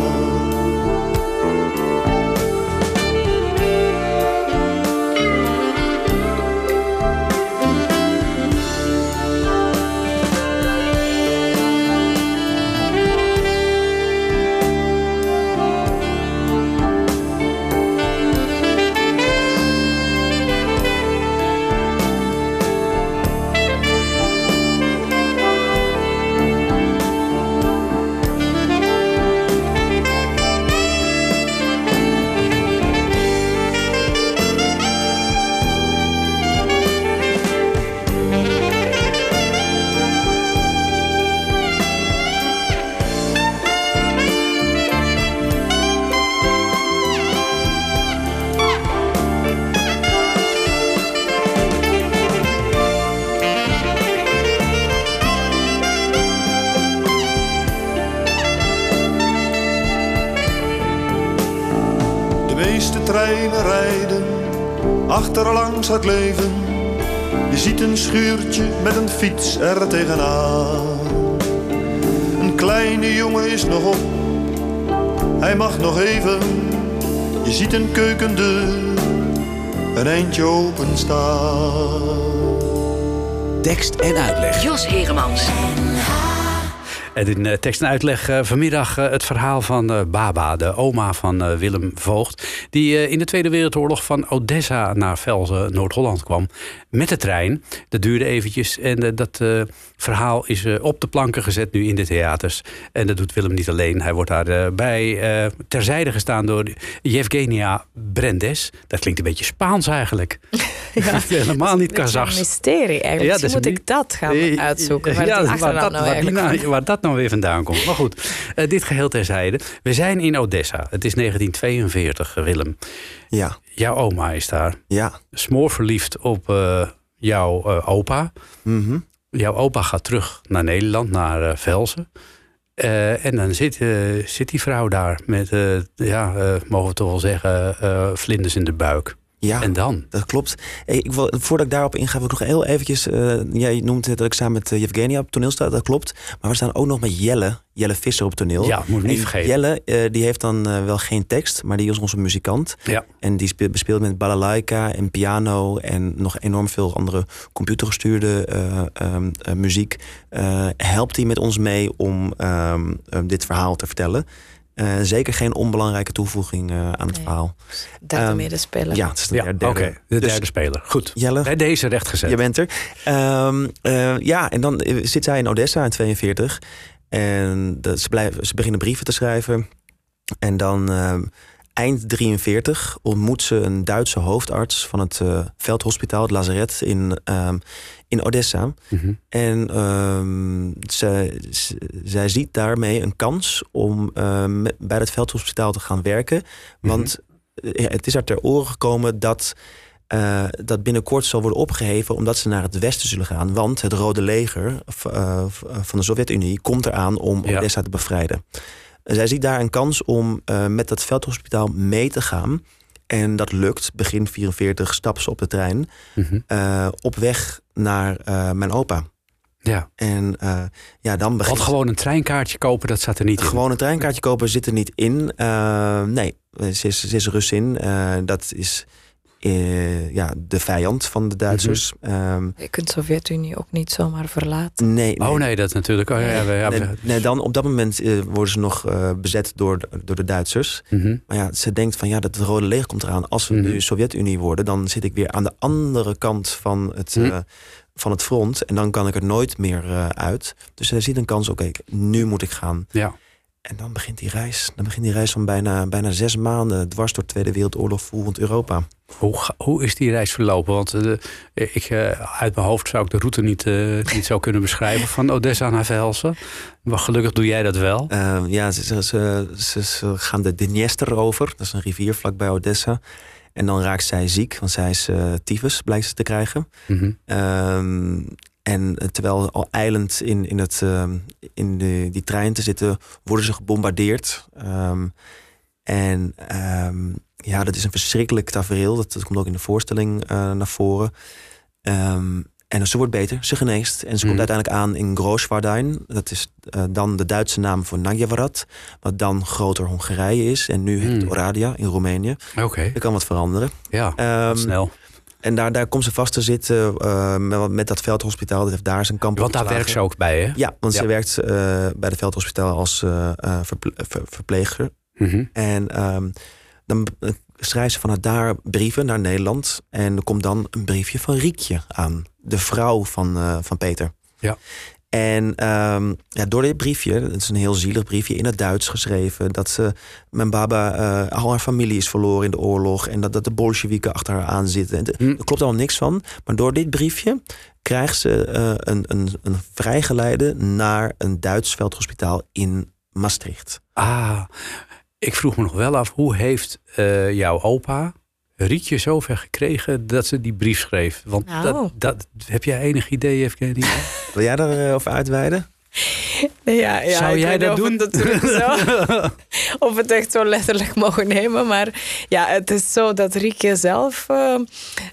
Het leven. Je ziet een schuurtje met een fiets er tegenaan. Een kleine jongen is nog op, hij mag nog even. Je ziet een keukendeur een eindje openstaan. Tekst en uitleg. Jos Heremans. En in eh, tekst en uitleg eh, vanmiddag eh, het verhaal van eh, Baba, de oma van Willem Voogd. Die eh, in de Tweede Wereldoorlog van Odessa naar Velzen, Noord-Holland kwam. Met de trein. Dat duurde eventjes. En eh, dat eh, verhaal is eh, op de planken gezet nu in de theaters. En dat doet Willem niet alleen. Hij wordt daarbij eh, terzijde gestaan door Yevgenia Brendes. Dat klinkt een beetje Spaans eigenlijk. Helemaal niet Een Kazachs. mysterie eigenlijk. Ja, Misschien moet een ik dat gaan uitzoeken. Waar ja, die waar, achternaam dat, nou waar, die eigenlijk nou- waar dat nou weer vandaan komt. Maar goed, eh, dit geheel terzijde. We zijn in Odessa. Het is 1942, eh, Willem. Ja, Jouw oma is daar. ja. Smoorverliefd op eh, jouw eh, opa. mhm. Jouw opa gaat terug naar Nederland, naar Velzen. Eh, en dan zit, zit die vrouw daar met, ja, mogen we toch wel zeggen, vlinders in de buik. Ja. En dan? Dat klopt. Hey, ik wil, voordat ik daarop inga, wil ik nog heel eventjes... eh, jij noemt het dat ik samen met uh, Yevgenia op toneel sta. Dat klopt. Maar we staan ook nog met Jelle. Jelle Visser op toneel. Ja, moet ik niet En vergeten. Jelle, eh, die heeft dan wel geen tekst, maar die is onze muzikant. Ja. En die speelt, bespeelt met balalaika en piano en nog enorm veel andere computergestuurde eh, ehm, eh, muziek. Helpt hij met ons mee om ehm, eh, dit verhaal te vertellen. Eh, zeker geen onbelangrijke toevoeging eh, aan het Nee. verhaal. Derde Ehm, medespeler. Ja, het is de Ja, derde. oké. De Dus- derde speler. Goed. Jelle, Bij deze rechtgezet. je bent er. Ehm, eh, ja, en dan zit zij in Odessa in 42. En de- ze, blijven, ze beginnen brieven te schrijven. En dan ehm, eind 43 ontmoet ze een Duitse hoofdarts van het eh, veldhospitaal, het lazaret in, ehm, in Odessa. Mhm. En ehm, zij, zij ziet daarmee een kans om ehm, bij het veldhospitaal te gaan werken. Want eh, ja, het is haar ter oren gekomen dat, eh, dat binnenkort zal worden opgeheven omdat ze naar het westen zullen gaan. Want het Rode Leger van de Sovjet-Unie komt eraan om Ja. Odessa te bevrijden. Zij ziet daar een kans om eh, met dat veldhospitaal mee te gaan. En dat lukt. Begin 44 stapt ze op de trein. Mhm. eh, op weg naar eh, mijn opa. Ja, En ja, dan begint want gewoon een treinkaartje kopen, dat zat er niet in. gewoon een treinkaartje kopen zit er niet in. Nee, ze is, ze is Russin. Dat is eh, ja, de vijand van de Duitsers. Ehm, Je kunt de Sovjet-Unie ook niet zomaar verlaten. nee, nee. Oh nee, dat natuurlijk. Oh, ja, ja, ja, Nee, nee, dan op dat moment eh, worden ze nog eh, bezet door, de- door de Duitsers. Mhm. Maar ja, ze denkt van ja, dat het Rode Leger komt eraan. Als we Mhm. nu Sovjet-Unie worden, dan zit ik weer aan de andere kant van het, Mhm. eh, van het front. En dan kan ik er nooit meer eh, uit. Dus zij ziet een kans, oké, nu moet ik gaan. Ja. En dan begint die reis. Dan begint die reis van bijna, bijna zes maanden dwars door de Tweede Wereldoorlog voelend Europa. Hoe, hoe is die reis verlopen? Want eh, ik, eh, uit mijn hoofd zou ik de route niet, eh, niet zo kunnen beschrijven van Odessa naar Velsen. Maar gelukkig doe jij dat wel. Ja, ze, ze, ze, ze- ze gaan de Dniester over. Dat is een rivier vlakbij Odessa. En dan raakt zij ziek, want zij is tyfus, blijkt ze te krijgen. Mhm. Ehm, en terwijl al eilend in, in, het, ehm, in de, die trein te zitten, worden ze gebombardeerd. Ehm, en ehm, ja, dat is een verschrikkelijk tafereel. Dat, dat komt ook in de voorstelling eh, naar voren. En ze wordt beter, ze geneest. En ze Mhm. komt uiteindelijk aan in Grooswardein. Dat is eh, dan de Duitse naam voor Nagyvarad. Wat dan groter Hongarije is. En nu het Mhm. Oradea in Roemenië. Oké, Er kan wat veranderen. ja, Ehm, snel. En daar, daar komt ze vast te zitten eh, met, met dat veldhospitaal. Dat heeft daar zijn kamp Want daar werkt ze ook bij, hè? Ja, want Ja. ze werkt eh, bij het veldhospitaal als eh, eh, verple- ver- verpleger. Mhm. En ehm, dan eh, schrijft ze vanuit daar brieven naar Nederland. En er komt dan een briefje van Riekje aan. De vrouw van, eh, van Peter. Ja. En ehm, ja, door dit briefje, het is een heel zielig briefje in het Duits geschreven, dat ze, mijn baba, eh, al haar familie is verloren in de oorlog en dat, dat de Bolsjewieken achter haar aan zitten. En Hm. Er klopt allemaal niks van. Maar door dit briefje krijgt ze eh, een, een, een vrijgeleide naar een Duits veldhospitaal in Maastricht. Ah, ik vroeg me nog wel af, hoe heeft eh, jouw opa Rietje zover gekregen dat ze die brief schreef? Want Nou. dat, dat, heb jij enig idee, Evgeny? Wil jij daarover uitweiden? Ja, ja, Zou jij dat doen? Of, het natuurlijk zo, of het echt zo letterlijk mogen nemen. Maar ja, het is zo dat Rieke zelf eh,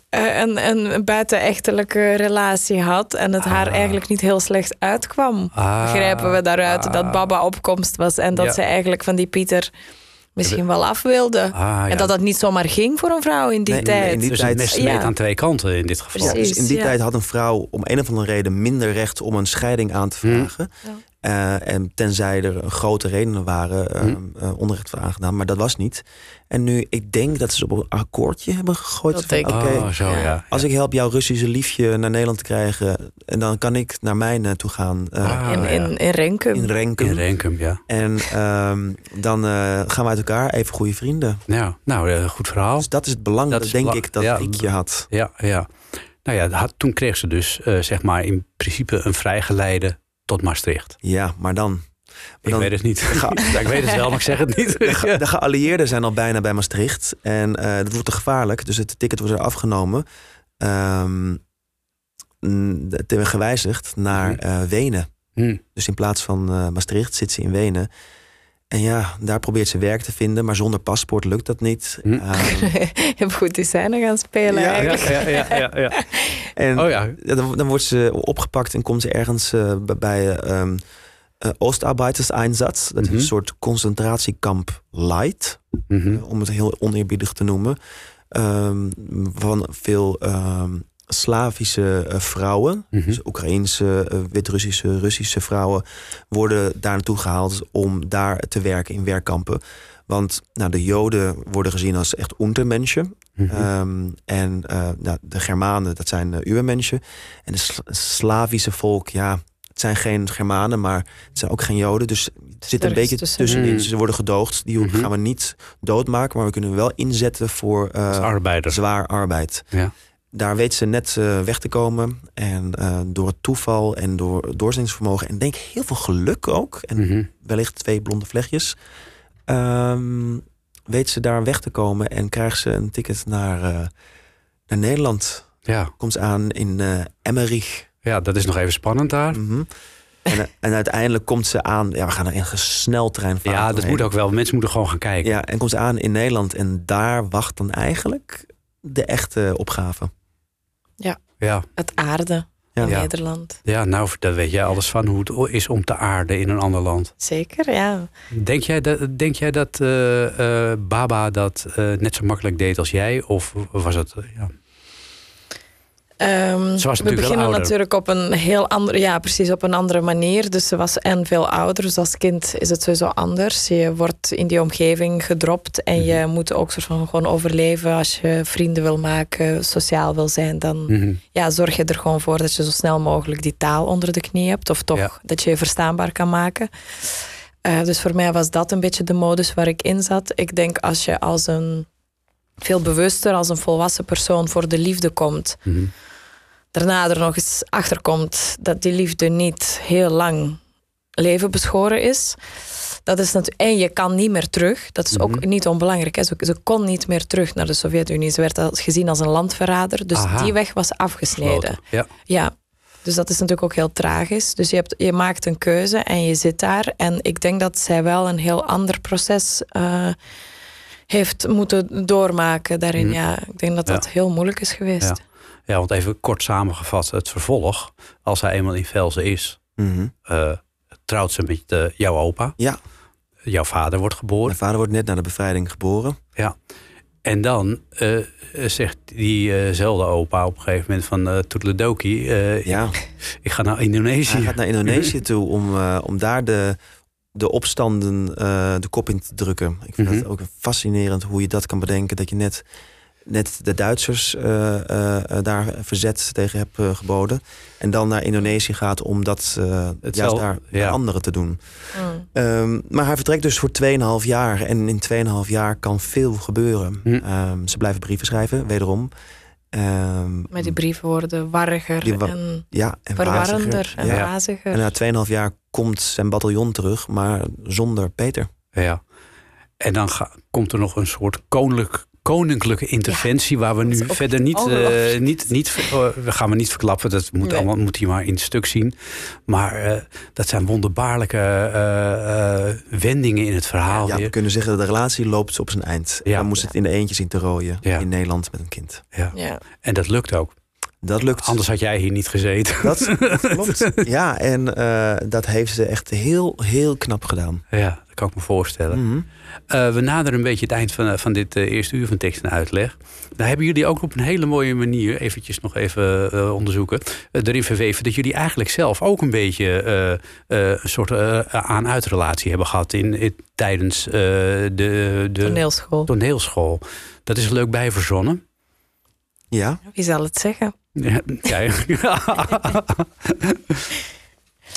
eh, een, een buitenechtelijke relatie had. En het haar Ah. eigenlijk niet heel slecht uitkwam. Ah, Begrijpen we daaruit dat ah. Baba opkomst was. En dat Ja. ze eigenlijk van die Pieter misschien wel af wilde. Ah, ja. En dat dat niet zomaar ging voor een vrouw in die Nee, tijd. in die dus tijd- het mes Ja. aan twee kanten in dit geval. Ja, dus in die ja. tijd had een vrouw om een of andere reden minder recht om een scheiding aan te Hm. vragen. Eh, en tenzij er grote redenen waren, eh, Hm. onrecht voor aangedaan. Maar dat was niet. En nu, ik denk dat ze op een akkoordje hebben gegooid. Dat van, denk ik. oké, Oh, zo ja. Als ik help jouw Russische liefje naar Nederland te krijgen, en dan kan ik naar mij naartoe gaan eh, Ah, in, in, in Renkum. in Renkum. In Renkum, ja. En ehm, dan eh, gaan we uit elkaar even goede vrienden. ja. Nou, goed verhaal. Dus dat is het belang, Dat dat is denk belang- ik, dat ja. Riekje had. Ja, ja. Nou ja, had- toen kreeg ze dus, zeg maar, in principe een vrijgeleide tot Maastricht. Ja, maar dan. Ik dan- weet het niet. Ja, ik weet het wel, maar ik zeg het niet. De, ge- de geallieerden zijn al bijna bij Maastricht. En eh dat wordt te gevaarlijk. Dus het ticket wordt er afgenomen. Het hebben gewijzigd naar Mhm. eh, Wenen. Hm. Dus in plaats van eh, Maastricht zit ze in Wenen. En ja, daar probeert ze werk te vinden. Maar zonder paspoort lukt dat niet. Hm. Ehm, Je hebt goed die scène gaan spelen. Ja, ja, ja, ja, ja. En Oh ja. dan, dan wordt ze opgepakt en komt ze ergens eh, bij- eh, Oostarbeiterseinsatz. Dat is Mhm. een soort concentratiekamp light. Mhm. om het heel oneerbiedig te noemen, ehm, van veel ehm, Slavische vrouwen, Mhm. dus Oekraïnse, Wit-Russische, Russische vrouwen, worden daar naartoe gehaald om daar te werken in werkkampen. Want nou, de Joden worden gezien als echt untermenschen. Mhm. Ehm, en eh, nou, de Germanen, dat zijn uh, uurmensen. En de Sla- Slavische volk, ja, het zijn geen Germanen, maar het zijn ook geen Joden. Dus het zit Er een beetje tussen- tussenin. Mm. Ze worden gedoogd. Die Mhm. gaan we niet doodmaken, maar we kunnen wel inzetten voor eh, zwaar arbeid. Ja. Daar weet ze net weg te komen. En eh, door het toeval en door doorzettingsvermogen en denk ik heel veel geluk ook. En Mhm. wellicht twee blonde vlechtjes. Ehm, weet ze daar weg te komen en krijgt ze een ticket naar, eh, naar Nederland. Ja. Komt ze aan in eh Emmerich. ja, dat is nog even spannend daar. Mhm. en, eh, en uiteindelijk komt ze aan. Ja, we gaan er in een sneltrein Ja, dat moet ook wel. Mensen moeten gewoon gaan kijken. Ja, en komt ze aan in Nederland. En daar wacht dan eigenlijk de echte opgave. Ja. Het aarde Ja. In Ja. Nederland. ja, nou, daar weet jij alles van hoe het is om te aarden in een ander land. Zeker, ja. Denk jij dat, denk jij dat eh, eh, Baba dat eh, net zo makkelijk deed als jij? Of was het... ja. Ehm, Ze was we beginnen natuurlijk op een heel andere, ja, precies op een andere manier. Dus ze was en veel ouder. Dus als kind is het sowieso anders. Je wordt in die omgeving gedropt en je moet ook soort van gewoon overleven. Als je vrienden wil maken, sociaal wil zijn, dan Mhm. ja, zorg je er gewoon voor dat je zo snel mogelijk die taal onder de knie hebt. Of toch Ja. dat je je verstaanbaar kan maken. Eh, dus voor mij was dat een beetje de modus waar ik in zat. Ik denk als je als een veel bewuster, als een volwassen persoon voor de liefde komt. Mhm. Daarna er nog eens achter komt dat die liefde niet heel lang leven beschoren is. Dat is natuurlijk, en je kan niet meer terug. Dat is ook Mhm. niet onbelangrijk. Hè. Ze, ze kon niet meer terug naar de Sovjet-Unie. Ze werd als, gezien als een landverrader. Dus Aha. die weg was afgesneden. Ja. Ja, dus dat is natuurlijk ook heel tragisch. Dus je, hebt, je maakt een keuze en je zit daar. En ik denk dat zij wel een heel ander proces eh, heeft moeten doormaken daarin. Mhm. Ja, ik denk dat dat Ja. heel moeilijk is geweest. Ja. Ja, want even kort samengevat, het vervolg. Als hij eenmaal in Velzen is, Mhm. eh, trouwt ze met eh, jouw opa. Ja, Jouw vader wordt geboren. mijn vader wordt net na de bevrijding geboren. Ja. En dan eh, zegt diezelfde opa op een gegeven moment van Toedeledoki, eh, Ja, ik ga naar Indonesië. hij gaat naar Indonesië toe om, om daar de, de opstanden de kop in te drukken. Ik vind Mhm. het ook fascinerend hoe je dat kan bedenken. Dat je net, net de Duitsers eh, eh, eh, daar verzet tegen hebt eh, geboden. En dan naar Indonesië gaat om dat eh juist daar ja. bij anderen te doen. Mm. Ehm, maar hij vertrekt dus voor 2,5 jaar. En in 2,5 jaar kan veel gebeuren. Hm. Ehm, ze blijven brieven schrijven, wederom. Ehm, Maar die brieven worden warriger Die wa- en ja, en verwarrender en Ja. waziger. En na 2,5 jaar komt zijn bataljon terug, maar zonder Peter. Ja. En dan ga- komt er nog een soort koninklijk, koninklijke interventie... waar we nu verder niet, eh, ongelooflijk. niet, niet... we gaan we niet verklappen, dat moet, Nee. allemaal, moet hij maar in het stuk zien. Maar eh, dat zijn wonderbaarlijke eh, eh, wendingen in het verhaal Ja, we kunnen zeggen dat de relatie loopt op zijn eind. Ja. Dan moest het in de eentje zien te rooien Ja. in Nederland met een kind. Ja. Ja. En dat lukt ook. Dat lukt. Anders had jij hier niet gezeten. Dat, dat klopt. Ja, en eh, dat heeft ze echt heel, heel knap gedaan. Ja, dat kan ik me voorstellen. Mhm. Eh, we naderen een beetje het eind van, van dit eh, eerste uur van tekst en uitleg. Daar hebben jullie ook op een hele mooie manier, eventjes nog even eh, onderzoeken, eh, erin verweven dat jullie eigenlijk zelf ook een beetje eh, eh, een soort eh, aan-uitrelatie hebben gehad in, in- tijdens eh, de, de Toneelschool. toneelschool. Dat is leuk bijverzonnen. Ja, Wie zal het zeggen? Ja, kijk.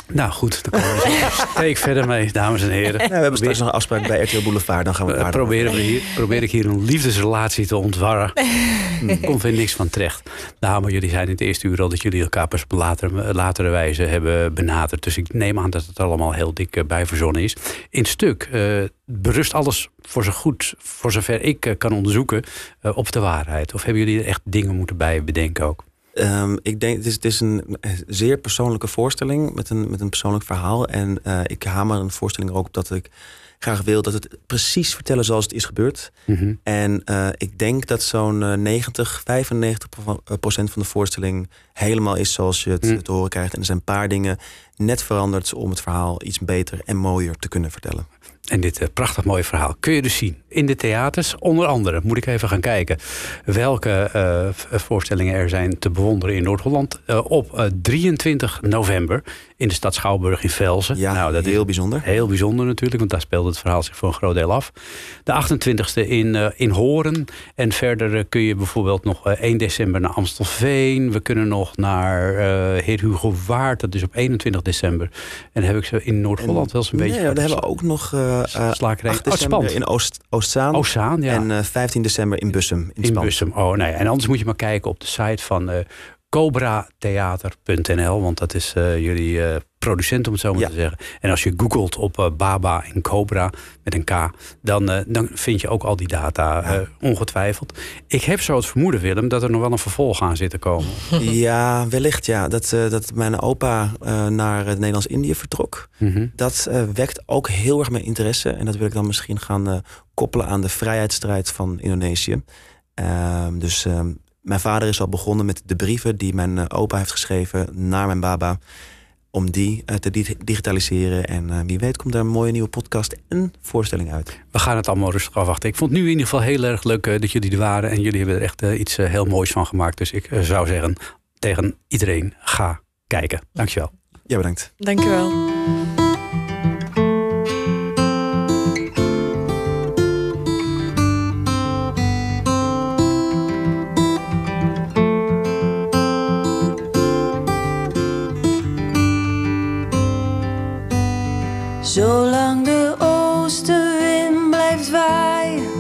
nou goed, dan komen we steek verder mee, dames en heren. Ja, we hebben straks nog een afspraak bij RTL Boulevard. Dan gaan we nog proberen we hier, probeer ik hier een liefdesrelatie te ontwarren. Komt er niks van terecht. Nou, maar jullie zijn in het eerste uur al dat jullie elkaar pas op latere, latere wijze hebben benaderd. Dus ik neem aan dat het allemaal heel dik eh, bijverzonnen is. In stuk eh, berust alles voor zo goed, voor zover ik kan onderzoeken, op de waarheid. Of hebben jullie er echt dingen moeten bij bedenken ook? Ehm, ik denk, het is, het is een zeer persoonlijke voorstelling met een, met een persoonlijk verhaal. En eh, ik hamer een voorstelling er ook op dat ik graag wil dat het precies vertellen zoals het is gebeurd. Mhm. En eh, ik denk dat zo'n eh, 90, 95 pro- eh, procent van de voorstelling helemaal is zoals je het Mm. te horen krijgt. En er zijn een paar dingen net veranderd om het verhaal iets beter en mooier te kunnen vertellen. En dit uh, prachtig mooie verhaal kun je dus zien in de theaters. Onder andere moet ik even gaan kijken welke uh, voorstellingen er zijn te bewonderen in Noord-Holland. Uh, op 23 november in de stad Schouwburg in Velzen. Ja, nou, dat heel is bijzonder. Heel bijzonder natuurlijk, want daar speelt het verhaal zich voor een groot deel af. De 28e in, in Horen. En verder kun je bijvoorbeeld nog 1 december naar Amstelveen. We kunnen nog naar Heer Hugo Waard. Dat is op 21 december. En dan heb ik ze in Noord-Holland wel eens een beetje... Ja, daar hebben we ook nog Slakerij. 8 december in Oost, Oostzaan. Oostzaan, ja. En uh, 15 december in Bussum. In, in Bussum, oh nee. En anders moet je maar kijken op de site van uh, cobratheater.nl. Want dat is uh, jullie producent, om het zo maar Ja. te zeggen. En als je googelt op uh, Baba en Cobra met een K, dan, dan vind je ook al die data ongetwijfeld. Ik heb zo het vermoeden, Willem, dat er nog wel een vervolg aan zit te komen. Ja, wellicht ja. Dat, dat mijn opa naar het Nederlands-Indië vertrok. Mhm. Mm -hmm. Dat wekt ook heel erg mijn interesse. En dat wil ik dan misschien gaan koppelen aan de vrijheidsstrijd van Indonesië. Uh, dus uh, mijn vader is al begonnen met de brieven die mijn uh, opa heeft geschreven naar mijn baba om die uh, te digitaliseren. En uh, wie weet komt daar een mooie nieuwe podcast en voorstelling uit. We gaan het allemaal rustig afwachten. Ik vond het nu in ieder geval heel erg leuk dat jullie er waren. En jullie hebben er echt iets heel moois van gemaakt. Dus ik zou zeggen tegen iedereen, ga kijken. Dankjewel. Ja, bedankt. Dankjewel. Zolang de oostenwind blijft waaien,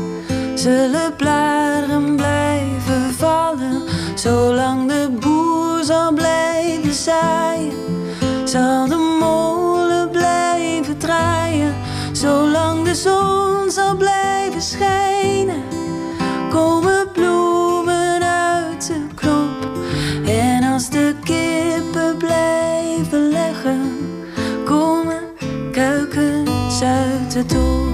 zullen bladeren blijven vallen. Zolang de boer zal blijven zaaien, uit het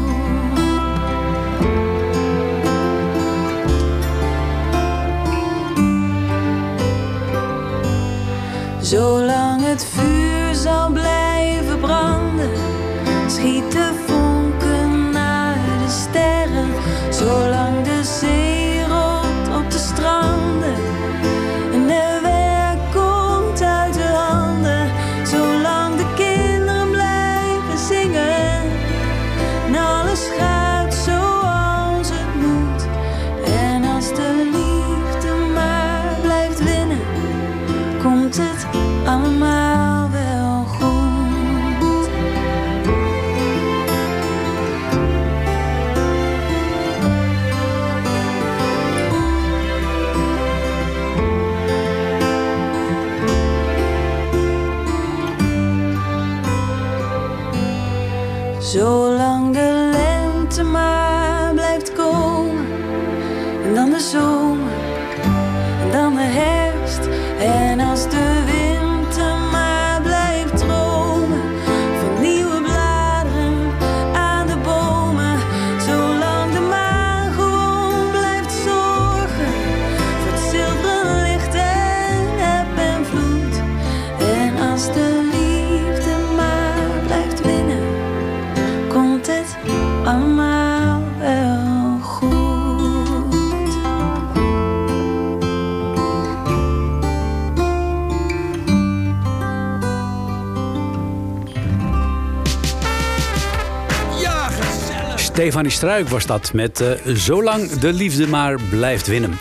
Stefanie Struik was dat met uh, Zolang de liefde maar blijft winnen.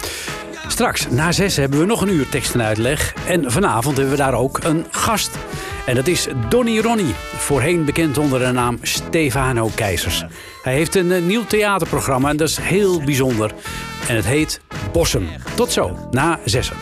Straks, na zes, hebben we nog een uur tekst en uitleg. En vanavond hebben we daar ook een gast. En dat is Donny Ronnie, voorheen bekend onder de naam Stefano Keizers. Hij heeft een uh, nieuw theaterprogramma en dat is heel bijzonder. En het heet Bossem. Tot zo, na zessen.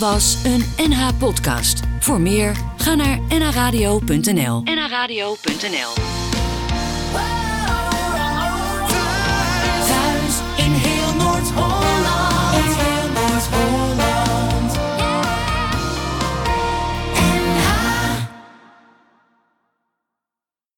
Was een NH podcast. Voor meer ga naar nhradio.nl. nhradio.nl